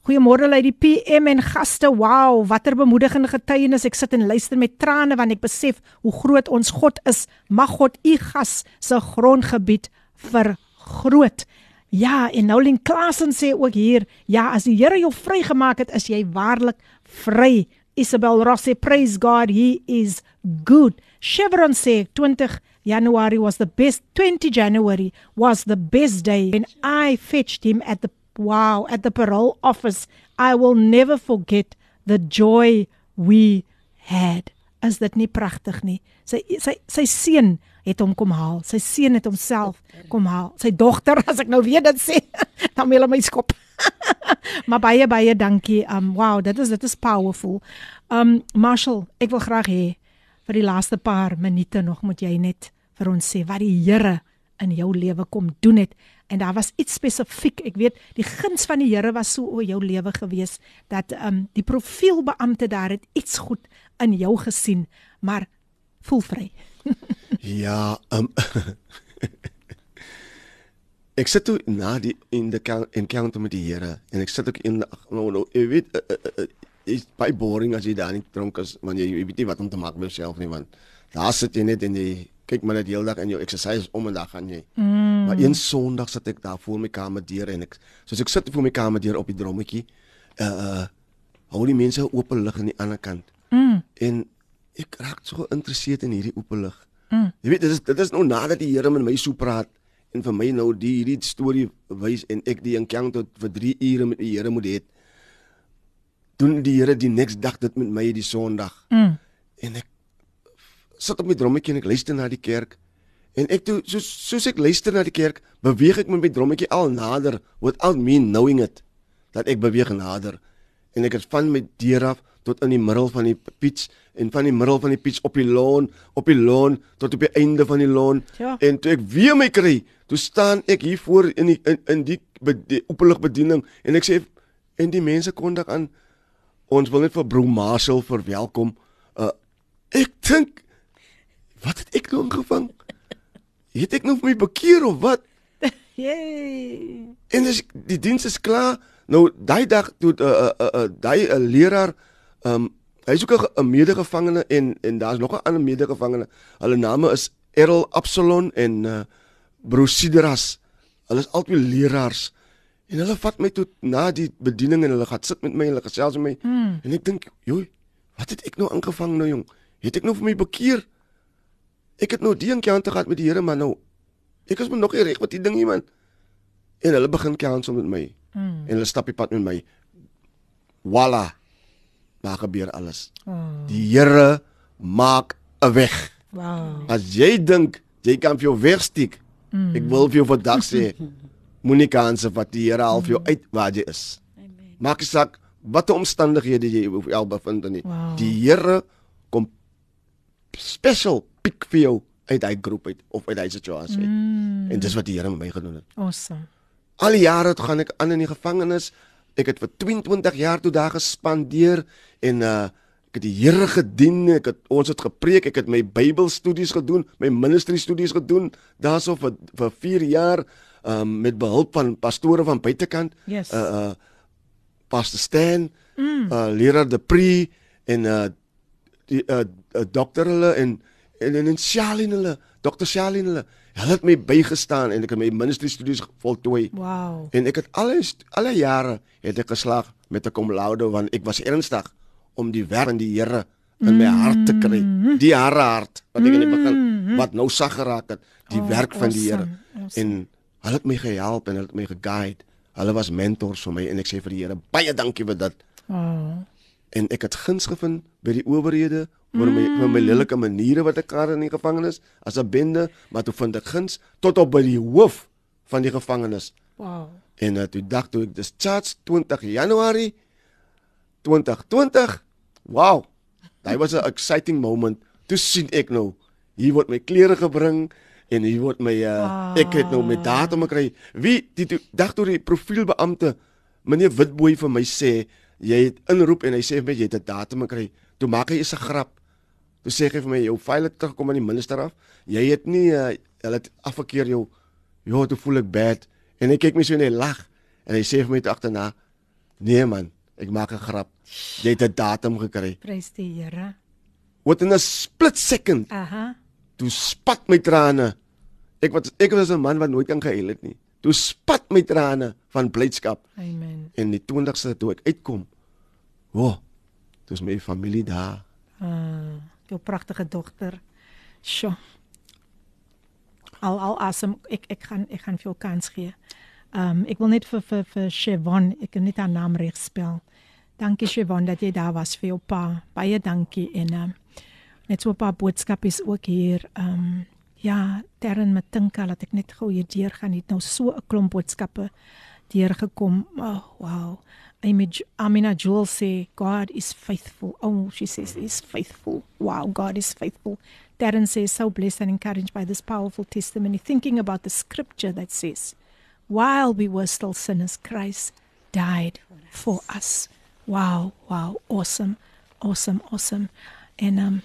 [SPEAKER 1] Goeiemôre Lady PM en gaste. Wow, watter bemoedigende getuienis. Ek sit en luister met trane want ek besef hoe groot ons God is. Mag God u gas se grondgebied vergroot. Ja, en Nolin Klasen sê ook hier, ja, as die Here jou vrygemaak het, is jy waarlik vry. Isabel Ross sê praise God, he is good. Chevron sê 20 January was the best 20 January was the best day when I fetched him at the wow at the parole office. I will never forget the joy we had. Is dit nie pragtig nie? Sy sy sy seun het hom kom haal. Sy seun het homself kom haal. Sy dogter, as ek nou weer dit sê, dan wil hy my skop. maar baie baie dankie. Um wow, dit is dit is powerful. Um Marshall, ek wil graag hê vir die laaste paar minute nog moet jy net vir ons sê wat die Here in jou lewe kom doen het en daar was iets spesifiek. Ek weet die guns van die Here was so oor jou lewe gewees dat um die profielbeampte daar het iets goed in jou gesien, maar voel vry.
[SPEAKER 2] Ja, um Ek sit toe na die in die count- encounter met die Here en ek sit ook in nou nou jy weet uh, uh, uh, is baie boring as jy daar nie dronk is want jy, jy weet nie wat om te maak met jouself nie want daar sit jy net en jy kyk maar net die hele dag in jou exercise om en dan gaan jy. Mm. Maar een Sondag sit ek daar voor my kamer deur en ek soos ek sit voor my kamer deur op die drommetjie uh hou die mense oop lig aan die ander kant.
[SPEAKER 1] Mm.
[SPEAKER 2] En ek raak so geïnteresseerd in hierdie oop lig.
[SPEAKER 1] Mm.
[SPEAKER 2] Jy weet dit is dit is nou nadat die Here met my so praat en vir my nou die hierdie storie wys en ek die encounter vir 3 ure met die Here moet hê. Doen die Here die next dag dit met my die Sondag.
[SPEAKER 1] Mm.
[SPEAKER 2] En ek sit op my drommetjie en ek luister na die kerk. En ek toe soos soos ek luister na die kerk, beweeg ek met my drommetjie al nader without me knowing it dat ek beweeg nader. En ek het van my deur af tot in die middel van die pitch en van die middel van die pitch op die lawn, op die lawn tot op die einde van die lawn.
[SPEAKER 1] Ja.
[SPEAKER 2] En toe ek weer my kry, toe staan ek hier voor in die in, in die, be- die openlig bediening en ek sê en die mense kondig aan ons wil net vir Bro Marshall verwelkom. Uh ek dink wat het ek nou ingevang? Het ek nou vir my bekeer of wat?
[SPEAKER 1] Yay.
[SPEAKER 2] En dis die diens is klaar. Nou daai dag toe 'n uh, uh, uh, daai 'n uh, leraar ehm um, hy's ook 'n ge- 'n medegevangene en en daar's nog 'n ander medegevangene. Hulle name is Errol Absalon en uh, Brosidras. Hulle is albei leraars. En hulle vat my toe na die bediening en hulle gaan sit met my en hulle gesels met my.
[SPEAKER 1] Mm.
[SPEAKER 2] En ek dink, "Joe, wat het ek nou aangevang nou jong? Het ek nou vir my bekeer? Ek het nou die encounter gehad met die Here, maar nou ek is maar nog nie reg met die ding nie man." En hulle begin counsel met my.
[SPEAKER 1] Mm.
[SPEAKER 2] En hulle stap die pad met my. Voila. Daar gebeur alles.
[SPEAKER 1] Oh.
[SPEAKER 2] Die Here maak 'n weg.
[SPEAKER 1] Wow.
[SPEAKER 2] As jy dink jy kan vir jou wegsteek,
[SPEAKER 1] Mm.
[SPEAKER 2] ek wil vir jou vandag sê, moenie kanse vat die Here al vir jou uit waar jy is. Amen. Maak saak watter omstandighede jy of al bevind in nie.
[SPEAKER 1] Wow.
[SPEAKER 2] Die Here kom special pick vir jou uit daai groep uit of uit daai situasie.
[SPEAKER 1] Mm.
[SPEAKER 2] En dis wat die Here met my gedoen het.
[SPEAKER 1] Awesome.
[SPEAKER 2] Al die jare toe gaan ek aan in die gevangenis. Ek het vir 22 jaar toe daar gespandeer en uh ek het die Here gedien. Ek het ons het gepreek, ek het my Bybelstudies gedoen, my ministry studies gedoen daarso vir vir 4 jaar um met behulp van pastore van buitekant.
[SPEAKER 1] Yes.
[SPEAKER 2] Uh uh Pastor Stan,
[SPEAKER 1] Mm.
[SPEAKER 2] uh leraar De Pre en uh die uh, uh dokter hulle en en en, en Charlene hulle, dokter Charlene hulle. Hulle het my bygestaan en ek het my ministry studies voltooi.
[SPEAKER 1] Wow.
[SPEAKER 2] En ek het st- alle jare het ek geslaag met 'n cum laude want ek was ernstig om die werk van die Here in my hart te kry. Die hare hart wat ek in die begin wat nou sag geraak het, die
[SPEAKER 1] Oh,
[SPEAKER 2] werk van die Here.
[SPEAKER 1] awesome, awesome.
[SPEAKER 2] En hulle het my gehelp en hulle het my geguide. Hulle was mentors vir my en ek sê vir die Here baie dankie vir dit.
[SPEAKER 1] Oh.
[SPEAKER 2] En ek het guns gevind by die owerhede oor my mm. my lelike maniere wat ek gehad in die gevangenis as 'n bende, maar toe vind ek guns tot op by die hoof van die gevangenis.
[SPEAKER 1] Wow.
[SPEAKER 2] En uh, toe dag toe ek discharge 20 Januarie 2020. Wow. Dit was 'n exciting moment. Toe sien ek nou hier word my klere gebring en hier word my uh, ah. ek het nou met datum gekry. Wie die toe, dag toe die profielbeampte meneer Witbooi vir my sê jy het inroep en hy sê vir my jy het 'n datum gekry. Toe maak hy 'n grap. Toe sê hy vir my jou file het terugkom aan die minister af. Jy het nie uh, hulle het afgekeer jou. Ja, toe voel ek bad en ek kyk my so net lag en hy sê vir my agterna nee man Ek maak 'n grap. Jy het 'n datum gekry.
[SPEAKER 1] Prys die Here.
[SPEAKER 2] Wat in 'n split second.
[SPEAKER 1] Aha.
[SPEAKER 2] Toe spat my trane. Ek wat ek was 'n man wat nooit kan gehuil het nie. Toe spat my trane van blydskap.
[SPEAKER 1] Amen.
[SPEAKER 2] En die 20ste toe ek uitkom. Wo. Oh, dis my familie daar.
[SPEAKER 1] Ah, jou pragtige dogter. Sjoe. Al al asem ek ek gaan ek gaan veel kans gee. Ehm um, ek wil net vir vir vir Chevon, ek kan net haar naam reg spel. Dankie Siobhan dat jy daar was vir jou pa. Baie dankie en uh, net so 'n paar boodskappe is ook hier. Ehm um, ja, Terren met Tinka laat ek net gou hier deur gaan. Het nou so 'n klomp boodskappe deur gekom. Oh, wow. Image Amina Jewel sê God is faithful. Oh, she says is faithful. Wow, God is faithful. Darren says so blessed and encouraged by this powerful testimony thinking about the scripture that says while we were still sinners Christ died for us. Wow, wow, awesome. Awesome, awesome. En um,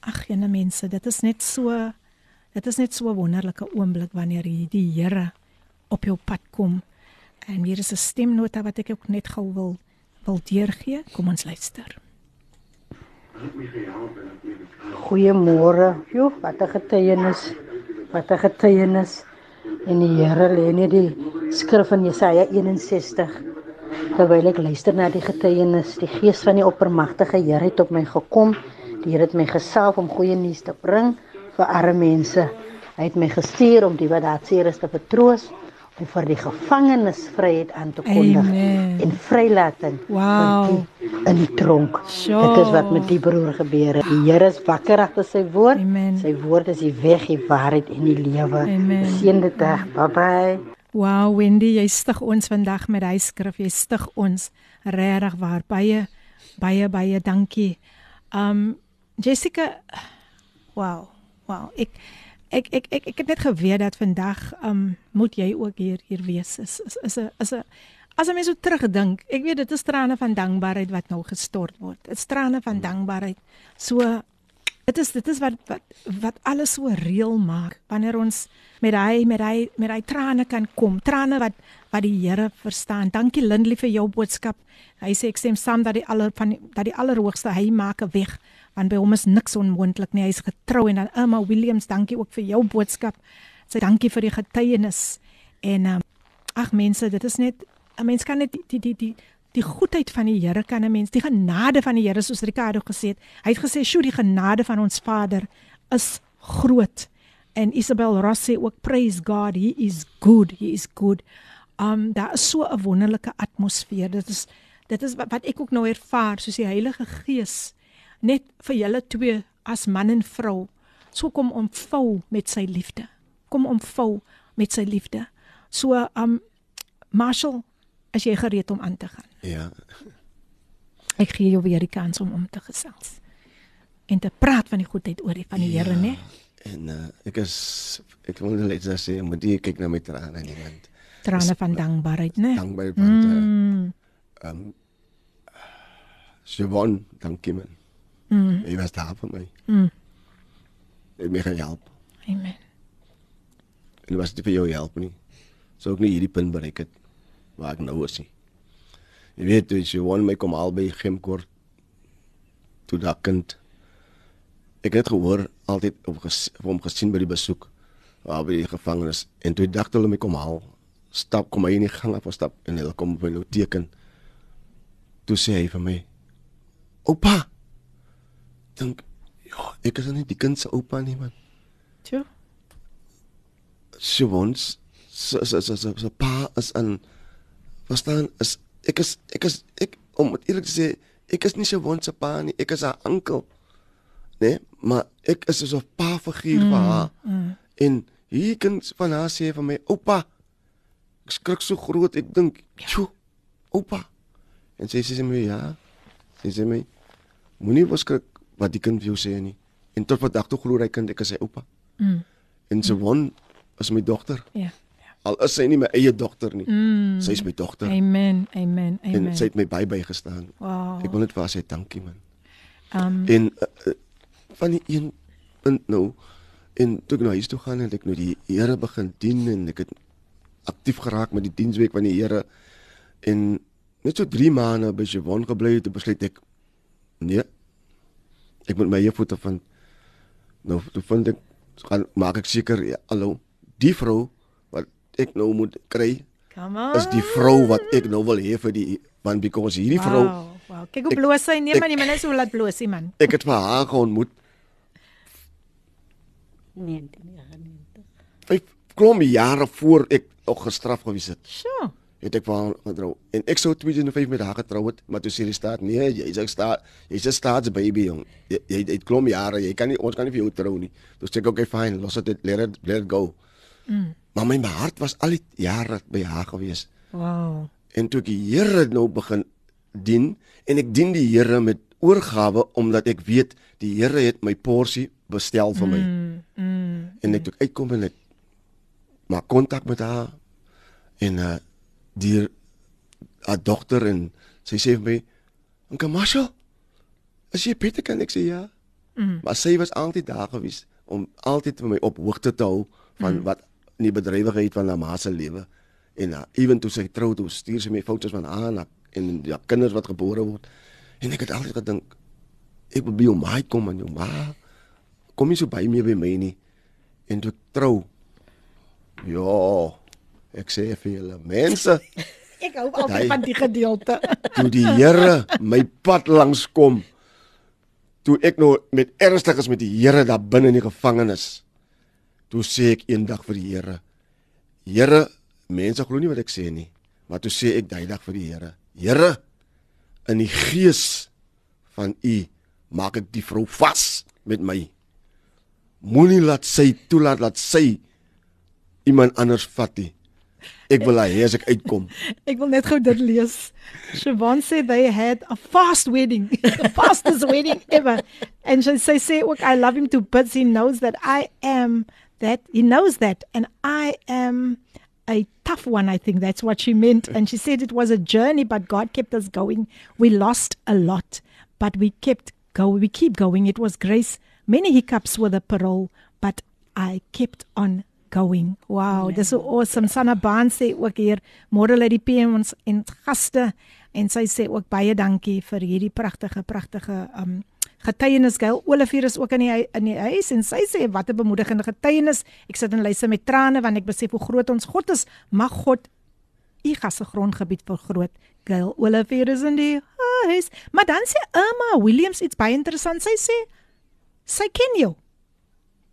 [SPEAKER 1] ag jene mense, dit is net so dit is net so 'n wonderlike oomblik wanneer jy die Here op jou pad kom. En hier is 'n stemnota wat ek ook net gou wil wil deurgee. Kom ons luister.
[SPEAKER 12] Goeiemôre. Jo, wat 'n getuienis. Wat 'n getuienis. En die Here lê net die skrif in Jesaja 61 Terwyl ek luister na die getuienis, die gees van die oppermagtige Here het op my gekom. Die Here het my gesalf om goeie nuus te bring vir arme mense. Hy het my gestuur om die wat daar seer is te vertroos en vir die gevangenes vryheid aan te kondig en vrylating
[SPEAKER 1] wow.
[SPEAKER 12] in die tronk. Sure. Dit is wat met die broer gebeur het. Die Here is wakker agter sy woord.
[SPEAKER 1] Amen.
[SPEAKER 12] Sy woord is die weg, die waarheid en die lewe. Seënde dag. Bye bye.
[SPEAKER 1] Wow, Wendy, jy stig ons vandag met hy skrif. Jy stig ons regtig waar. Baie baie baie dankie. Um Jessica Wow. Wow. Ek ek ek ek, ek het net geweet dat vandag um moet jy ook hier hier wees. Is is is 'n is 'n as jy so terugdink. Ek weet dit is trane van dankbaarheid wat nou gestort word. Dit is trane van dankbaarheid. So dit is dit is wat wat wat alles so reël maak wanneer ons met hy met hy met hy trane kan kom trane wat wat die Here verstaan dankie Lindley vir jou boodskap hy sê ek stem saam dat die aller van dat die allerhoogste hy maak 'n weg want by hom is niks onmoontlik nie hy is getrou en dan Emma Williams dankie ook vir jou boodskap sê dankie vir die getuienis en um, ag mense dit is net 'n mens kan net die die die, die die goedheid van die Here kan 'n mens, die genade van die Here soos Ricardo gesê het. Hy het gesê, "Sjoe, die genade van ons Vader is groot." En Isabel Ross sê ook, "Praise God, he is good, he is good." Um daar is so 'n wonderlike atmosfeer. Dit is dit is wat, wat ek ook nou ervaar, soos die Heilige Gees net vir julle twee as man en vrou so kom omvou met sy liefde. Kom omvou met sy liefde. So um Marshall, as jy gereed om aan te gaan.
[SPEAKER 2] Ja.
[SPEAKER 1] Ek gee jou weer die kans om om te gesels en te praat van die goedheid oor die van die ja, Here, né?
[SPEAKER 2] En uh, ek is ek wil net sê moet jy kyk na my trane nie want
[SPEAKER 1] trane van dankbaarheid, né?
[SPEAKER 2] Dankbaarheid want eh, mm. ehm um, Siobhan, dankie man. Mm. Jy was daar vir my. Mm. Ek het my gehelp.
[SPEAKER 1] Amen.
[SPEAKER 2] En was dit vir jou help nie? Sou ek nie hierdie punt bereik het waar ek nou is nie. Jy weet, jy sê won my kom albei gemkort toe daai kind. Ek het gehoor altyd op, ges, hom gesien by die besoek waar by die gevangenes en toe dagte hulle my kom haal. Stap kom hy in die gang af stap en hulle kom by nou teken. Toe sê hy vir my: "Oupa." Dink, ja, ek is nie die kind se oupa nie man.
[SPEAKER 1] Tjoe.
[SPEAKER 2] Sy wons so so so so pa is aan verstaan is ek is ek is ek om eerlik te sê ek is nie sy wond se pa nie, ek is haar oom. Nee, maar ek is so 'n pa figuur mm, vir haar. Mm. En hier kan van haar sê vir my, oupa, ek skrik so groot, ek dink, "Sjoe, oupa." En sy sê sy my, "Ja." Sy sê my, "Moenie beskrik wat die kind vir jou sê nie." En tot vandag toe glo hy kind ek is sy oupa. Mm. En sy won is my dogter.
[SPEAKER 1] Ja.
[SPEAKER 2] Al is sy nie my eie dogter nie.
[SPEAKER 1] Mm.
[SPEAKER 2] Sy is my dogter.
[SPEAKER 1] Amen. Amen. Amen.
[SPEAKER 2] En sy het my baie bygestaan.
[SPEAKER 1] Wow.
[SPEAKER 2] Ek wil net vir haar sê dankie man.
[SPEAKER 1] Um
[SPEAKER 2] En uh, uh, van die een punt nou en toe ek na huis toe gaan en ek nou die Here begin dien en ek het aktief geraak met die diensweek van die Here en net so 3 maande by Jevon gebly het, toe besluit ek nee. Ek moet my eie voete vind. Nou toe vind ek gaan maak ek seker ja, hallo die vrou wat ek nou moet kry is die vrou wat ek nou wil hê vir die want because hierdie vrou
[SPEAKER 1] Wow. Wow. Kyk hoe bloos sy. Nee man, die man is so laat bloos hy man.
[SPEAKER 2] ek het vir haar geontmoet
[SPEAKER 4] Nee, nee.
[SPEAKER 2] vyf klomp jare voor ek nog gestraf gewees het.
[SPEAKER 1] Sjoe.
[SPEAKER 2] Het ek vir haar getrou. En ek sou 2005 met haar getrou het, maar toe sê die staat nee, jy is 'n staat, jy's 'n staatsbaby jong. Jy jy het klomp jare, jy kan nie ons kan nie vir jou trou nie. Toe sê ek okay fine, los dit let it let it go.
[SPEAKER 1] Mm.
[SPEAKER 2] Maar my hart was al die jare by haar gewees.
[SPEAKER 1] Wow.
[SPEAKER 2] En toe ek die Here nou begin dien en ek dien die Here met oorgawe omdat ek weet die Here het my porsie bestel vir my.
[SPEAKER 1] Mm. Mm.
[SPEAKER 2] En ek toe ek uitkom en ek maak kontak met haar en uh die haar dogter en sy sê vir my, "Oom Marshall, is jy beter kan ek sê ja?"
[SPEAKER 1] Mm.
[SPEAKER 2] Maar sy was altyd daar gewees om altyd vir my op hoogte te hou van
[SPEAKER 1] Mm.
[SPEAKER 2] wat in die bedrywigheid van haar ma se lewe. En uh, ewen toe sy trou toe stuur sy my foto's van haar en, haar- en ja kinders wat gebore word. En ek het altyd gedink ek wil by jou ma kom en jou ma kom nie so by my by my nie. En toe trou. Ja, ek sê vir julle mense,
[SPEAKER 1] Ek hou altyd
[SPEAKER 2] Hy-
[SPEAKER 1] van die gedeelte.
[SPEAKER 2] toe die Here my pad langs kom, toe ek nou met ernstig is met die Here daar binne in die gevangenis. Toe sê ek eendag vir die Here: Here, mense glo nie wat ek sê nie, maar toe sê ek daai dag vir die Here: Here, in die gees van U maak ek die vrou vas met my. Moenie laat sy toelaat dat sy iemand anders vat nie. Ek wil hy as ek uitkom.
[SPEAKER 1] Ek wil net gou dit lees. Siobhan sê they had a fast wedding. the fastest wedding ever. And she say say look I love him to bits he knows that I am that he knows that and I am a tough one I think that's what she meant and she said it was a journey but God kept us going. We lost a lot but we kept going we keep going. It was grace. Many hiccups with the parole but I kept on going. Wow, dis so awesome. Sanna Baan sê ook hier môre lê die PM ons en gaste en sy sê ook baie dankie vir hierdie pragtige pragtige um getuienis. Gail Olivier is ook in die in die huis en sy sê wat 'n bemoedigende getuienis. Ek sit en luister met trane want ek besef hoe groot ons God is. Mag God u gasse grondgebied vergroot. Gail Olivier is in die huis. Maar dan sê Irma Williams iets baie interessant. Sy sê sy ken jou.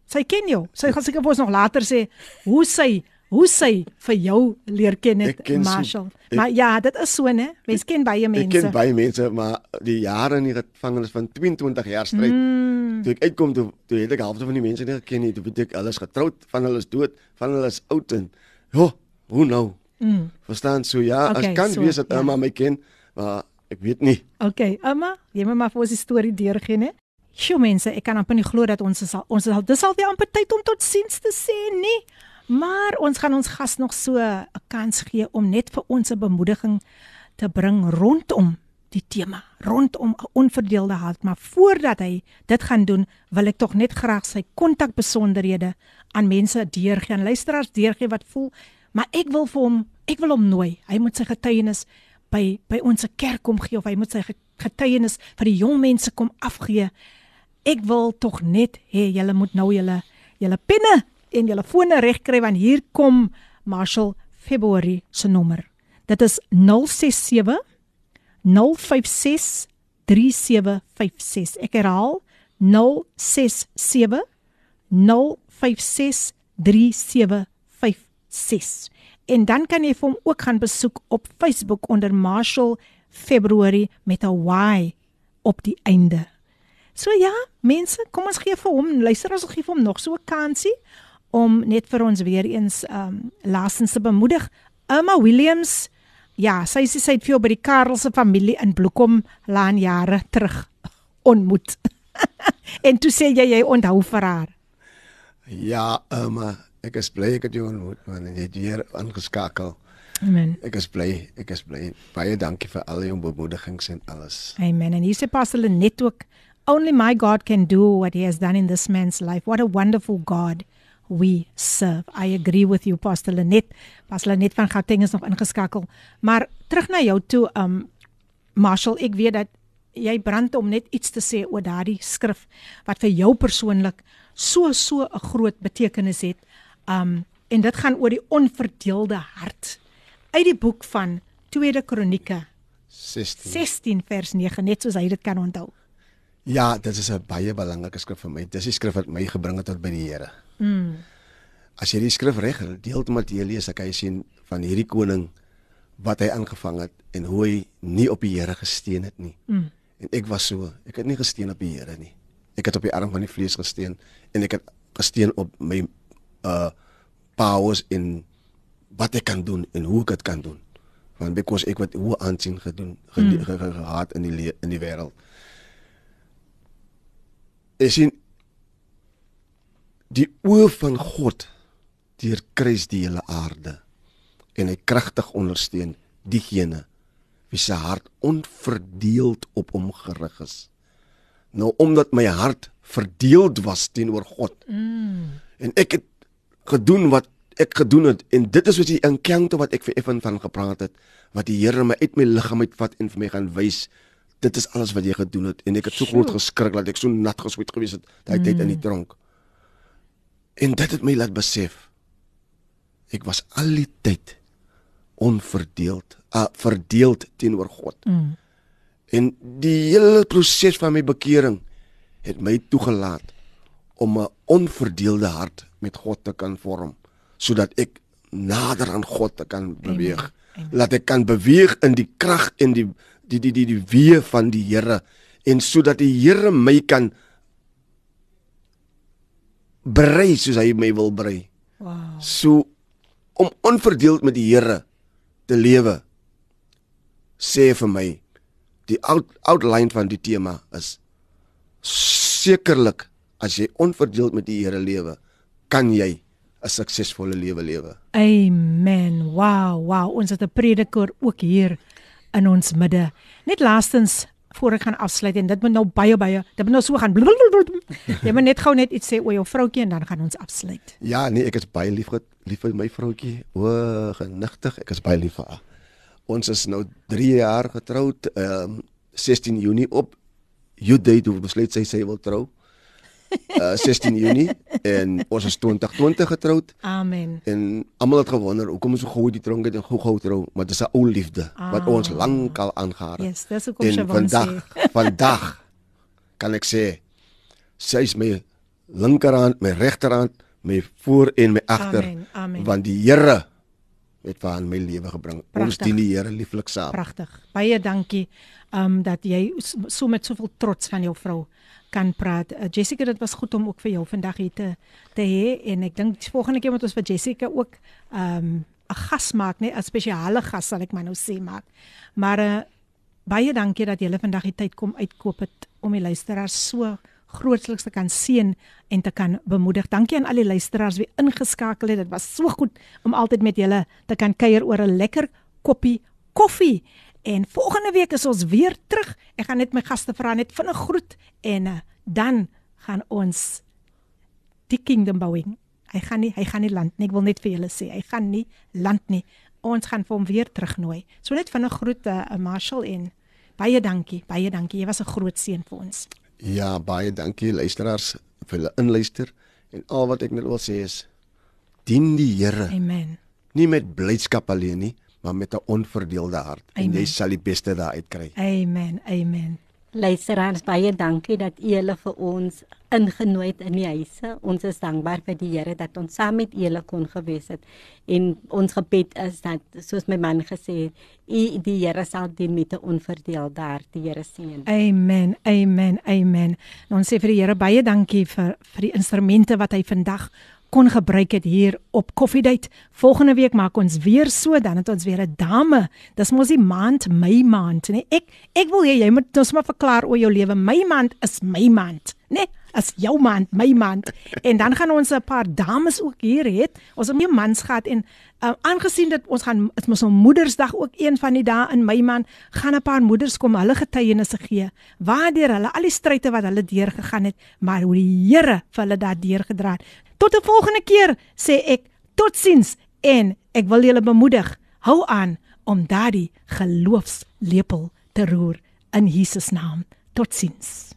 [SPEAKER 1] Sy ken jou. Sy gaan seker vir ons nog later sê hoe sy hoe sy vir jou leer ken het
[SPEAKER 2] Ek ken
[SPEAKER 1] Marshall.
[SPEAKER 2] ek-
[SPEAKER 1] maar ja, dit is so né. Mens ken baie
[SPEAKER 2] Ek
[SPEAKER 1] mense.
[SPEAKER 2] ken baie mense, maar die jare in die gevangenis van 22 jaar stryd.
[SPEAKER 1] Mm.
[SPEAKER 2] Toe ek uitkom toe, toe het ek halfte van die mense nie geken nie. Toe weet ek alles getroud, van hulle is dood, van hulle is oud en ja, hoe nou?
[SPEAKER 1] Mm.
[SPEAKER 2] Verstaan so ja,
[SPEAKER 1] Okay,
[SPEAKER 2] as kan
[SPEAKER 1] so,
[SPEAKER 2] wees dat
[SPEAKER 1] ja.
[SPEAKER 2] Emma my ken, maar ek weet nie.
[SPEAKER 1] Okay, Emma, jy moet maar vir ons die storie deurgee né. Sjoe mense, ek kan amper nie glo dat ons is al ons is al dis al weer amper tyd om tot siens te sê nie. Maar ons gaan ons gas nog so 'n kans gee om net vir ons 'n bemoediging te bring rondom die tema, rondom 'n onverdeelde hart, maar voordat hy dit gaan doen, wil ek tog net graag sy kontakbesonderhede aan mense deurgee, aan luisteraars deurgee wat voel, maar ek wil vir hom, ek wil hom nooi. Hy moet sy getuienis by by ons kerk kom gee of hy moet sy ge- getuienis vir die jong mense kom afgee. Ek wil tog net hê julle moet nou julle julle penne en julle fone regkry want hier kom Marshall Februarie se nommer. Dit is 067 056 3756. Ek herhaal 067 056 3756. En dan kan jy hom ook gaan besoek op Facebook onder Marshall Februarie met 'n Y op die einde. So ja, mense, kom ons gee vir hom, luister ons gee vir hom nog so 'n kansie om net vir ons weer eens ehm um, laasens te bemoedig. Emma Williams, ja, sy sê sy het vir jou by die Karelse familie in Bloekom laan jare terug ontmoet. en toe sê jy jy onthou vir haar.
[SPEAKER 2] Ja, Emma, ek is bly ek het jou ontmoet en jy het weer aangeskakel.
[SPEAKER 1] Amen.
[SPEAKER 2] Ek is bly, ek is bly. Baie dankie vir al jou bemoedigings en alles.
[SPEAKER 1] Amen. En hier sê Pastor Lenet ook only my God can do what he has done in this man's life. What a wonderful God we serve. I agree with you Pastor Lenet. Pastor Lenet van Gauteng is nog ingeskakel. Maar terug na jou toe um Marshall, ek weet dat jy brand om net iets te sê oor daardie skrif wat vir jou persoonlik so so 'n groot betekenis het. Um en dit gaan oor die onverdeelde hart. Uit die boek van Tweede Kronieke
[SPEAKER 2] 16.
[SPEAKER 1] 16 vers 9 net soos hy dit kan onthou.
[SPEAKER 2] Ja, dit is 'n baie belangrike skrif vir my. Dis die skrif wat my gebring het tot by die Here.
[SPEAKER 1] Mm.
[SPEAKER 2] As jy die skrif reg deeltemal lees, dan kan jy sien van hierdie koning wat hy aangevang het en hoe hy nie op die Here gesteen het nie.
[SPEAKER 1] Mm.
[SPEAKER 2] En ek was so, ek het nie gesteen op die Here nie. Ek het op die arm van die vlees gesteen en ek het gesteen op my uh powers in wat ek kan doen en hoe ek dit kan doen. Want because ek wat hoe aansien gedoen ge,
[SPEAKER 1] Mm.
[SPEAKER 2] ge, ge, ge, gehad in die in die wêreld. Ek sien die oë van God deur kruis die hele aarde en hy kragtig ondersteun diegene wie se hart onverdeeld op hom gerig is. Nou omdat my hart verdeeld was teenoor God
[SPEAKER 1] Mm.
[SPEAKER 2] en ek het gedoen wat ek gedoen het en dit is wat die encounter wat ek vir Evan van gepraat het wat die Here my uit my liggaam uitvat en vir my gaan wys dit is alles wat jy gedoen het en ek het so
[SPEAKER 1] Sjoe.
[SPEAKER 2] groot geskrik dat ek so nat gesweet gewees het daai tyd in die tronk en dit het my laat besef ek was al die tyd onverdeeld uh, verdeeld teenoor God
[SPEAKER 1] Mm.
[SPEAKER 2] En die hele proses van my bekering het my toegelaat om 'n onverdeelde hart met God te kan vorm sodat ek nader aan God te kan beweeg.
[SPEAKER 1] Amen.
[SPEAKER 2] Laat ek kan beweeg in die krag en die die die die die weë van die Here en sodat die Here my kan brei soos hy my wil brei.
[SPEAKER 1] Wow.
[SPEAKER 2] So om onverdeeld met die Here te lewe sê vir my die out, outline van die tema is sekerlik as jy onverdeeld met die Here lewe, kan jy 'n suksesvolle lewe lewe.
[SPEAKER 1] Amen. Wow, wow. Ons het 'n prediker ook hier in ons midde. Net laastens voor ek gaan afsluit en dit moet nou baie baie, dit moet nou so gaan. Jy moet net gou net iets sê oor jou vroutjie en dan gaan ons afsluit.
[SPEAKER 2] Ja, nee, ek is baie lief vir lief vir my vroutjie. O, genigtig, ek is baie lief vir haar. Ons is nou 3 jaar getroud, ehm um, 16 Junie op Judy toe besluit sy sy wil trou. Uh 16 Junie en ons is 2020 getroud.
[SPEAKER 1] Amen.
[SPEAKER 2] En almal het gewonder hoekom ons so gou die tronk het en gou gou trou, maar dis 'n ou liefde wat
[SPEAKER 1] Ah.
[SPEAKER 2] ons lankal aangehaar het.
[SPEAKER 1] Yes, dis hoekom
[SPEAKER 2] en
[SPEAKER 1] Siobhan
[SPEAKER 2] vandag
[SPEAKER 1] sê.
[SPEAKER 2] vandag kan ek sê sy is my linkerhand, my regterhand, my voor en my agter
[SPEAKER 1] Amen, amen.
[SPEAKER 2] want die Here het vir aan my lewe gebring. Ons
[SPEAKER 1] Pragtig.
[SPEAKER 2] dien die Here lieflik saam.
[SPEAKER 1] Pragtig. Baie dankie um dat jy so met soveel trots van jou vrou kan praat. Uh, Jessica, dit was goed om ook vir jou vandag hier te te hê en ek dink volgende keer moet ons vir Jessica ook um 'n gas maak, nee, 'n spesiale gas sal ek maar nou sê maak. Maar uh, baie dankie dat julle vandag die tyd kom uitkoop het om die luisteraars so grootliks te kan seën en te kan bemoedig. Dankie aan al die luisteraars wie ingeskakel het. Dit was so goed om altyd met julle te kan kuier oor 'n lekker koppie koffie. En volgende week is ons weer terug. Ek gaan net my gaste vra net vinnig groet en uh, dan gaan ons die kingdom bouing. Hy gaan nie hy gaan nie land nie. Ek wil net vir julle sê, hy gaan nie land nie. Ons gaan vir hom weer terugnooi. So net vinnig groet uh, Marshall en baie dankie. Baie dankie. Jy was 'n groot seën vir ons.
[SPEAKER 2] Ja, baie dankie luisteraars vir hulle inluister en al wat ek net wil sê is dien die Here
[SPEAKER 1] Amen.
[SPEAKER 2] nie met blydskap alleen nie, maar met 'n onverdeelde hart en
[SPEAKER 1] Amen.
[SPEAKER 2] jy sal die beste daaruit kry.
[SPEAKER 1] Amen. Amen.
[SPEAKER 4] Luisteraars, baie dankie dat julle vir ons ingenooi het in die huise. Ons is dankbaar vir die Here dat ons saam met julle kon gewees het. En ons gebed is dat soos my man gesê het, u die Here sal dien met 'n onverdeel daar die Here seën.
[SPEAKER 1] Amen. Amen. Amen. En ons sê vir die Here baie dankie vir vir die instrumente wat hy vandag kon gebruik het hier op Koffiedייט. Volgende week maak ons weer so dan het ons weer 'n dame. Dis mos die maand Mei maand, nee. Ek ek wil hê jy moet ons maar verklaar oor jou lewe. Mei maand is my maand, nee. As jou maand, my maand. En dan gaan ons 'n paar dames ook hier hê. Ons het nie mans gehad en uh, aangesien dit ons gaan dit mos op Moedersdag ook een van die dae in my maand gaan 'n paar moeders kom hulle getuienisse gee. Waardeur hulle al die stryde wat hulle deurgegaan het, maar hoe die Here vir hulle daardeur gedra het. Tot 'n volgende keer sê ek totsiens en ek wil julle bemoedig, hou aan om daardie geloofslepel te roer in Jesus naam. Totsiens.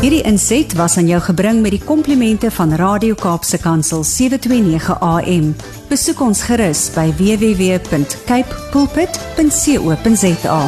[SPEAKER 6] Hierdie inset was aan jou gebring met die komplimente van Radio Kaapse Kansel 729 AM. Besoek ons gerus by www.cape pulpit.co.za.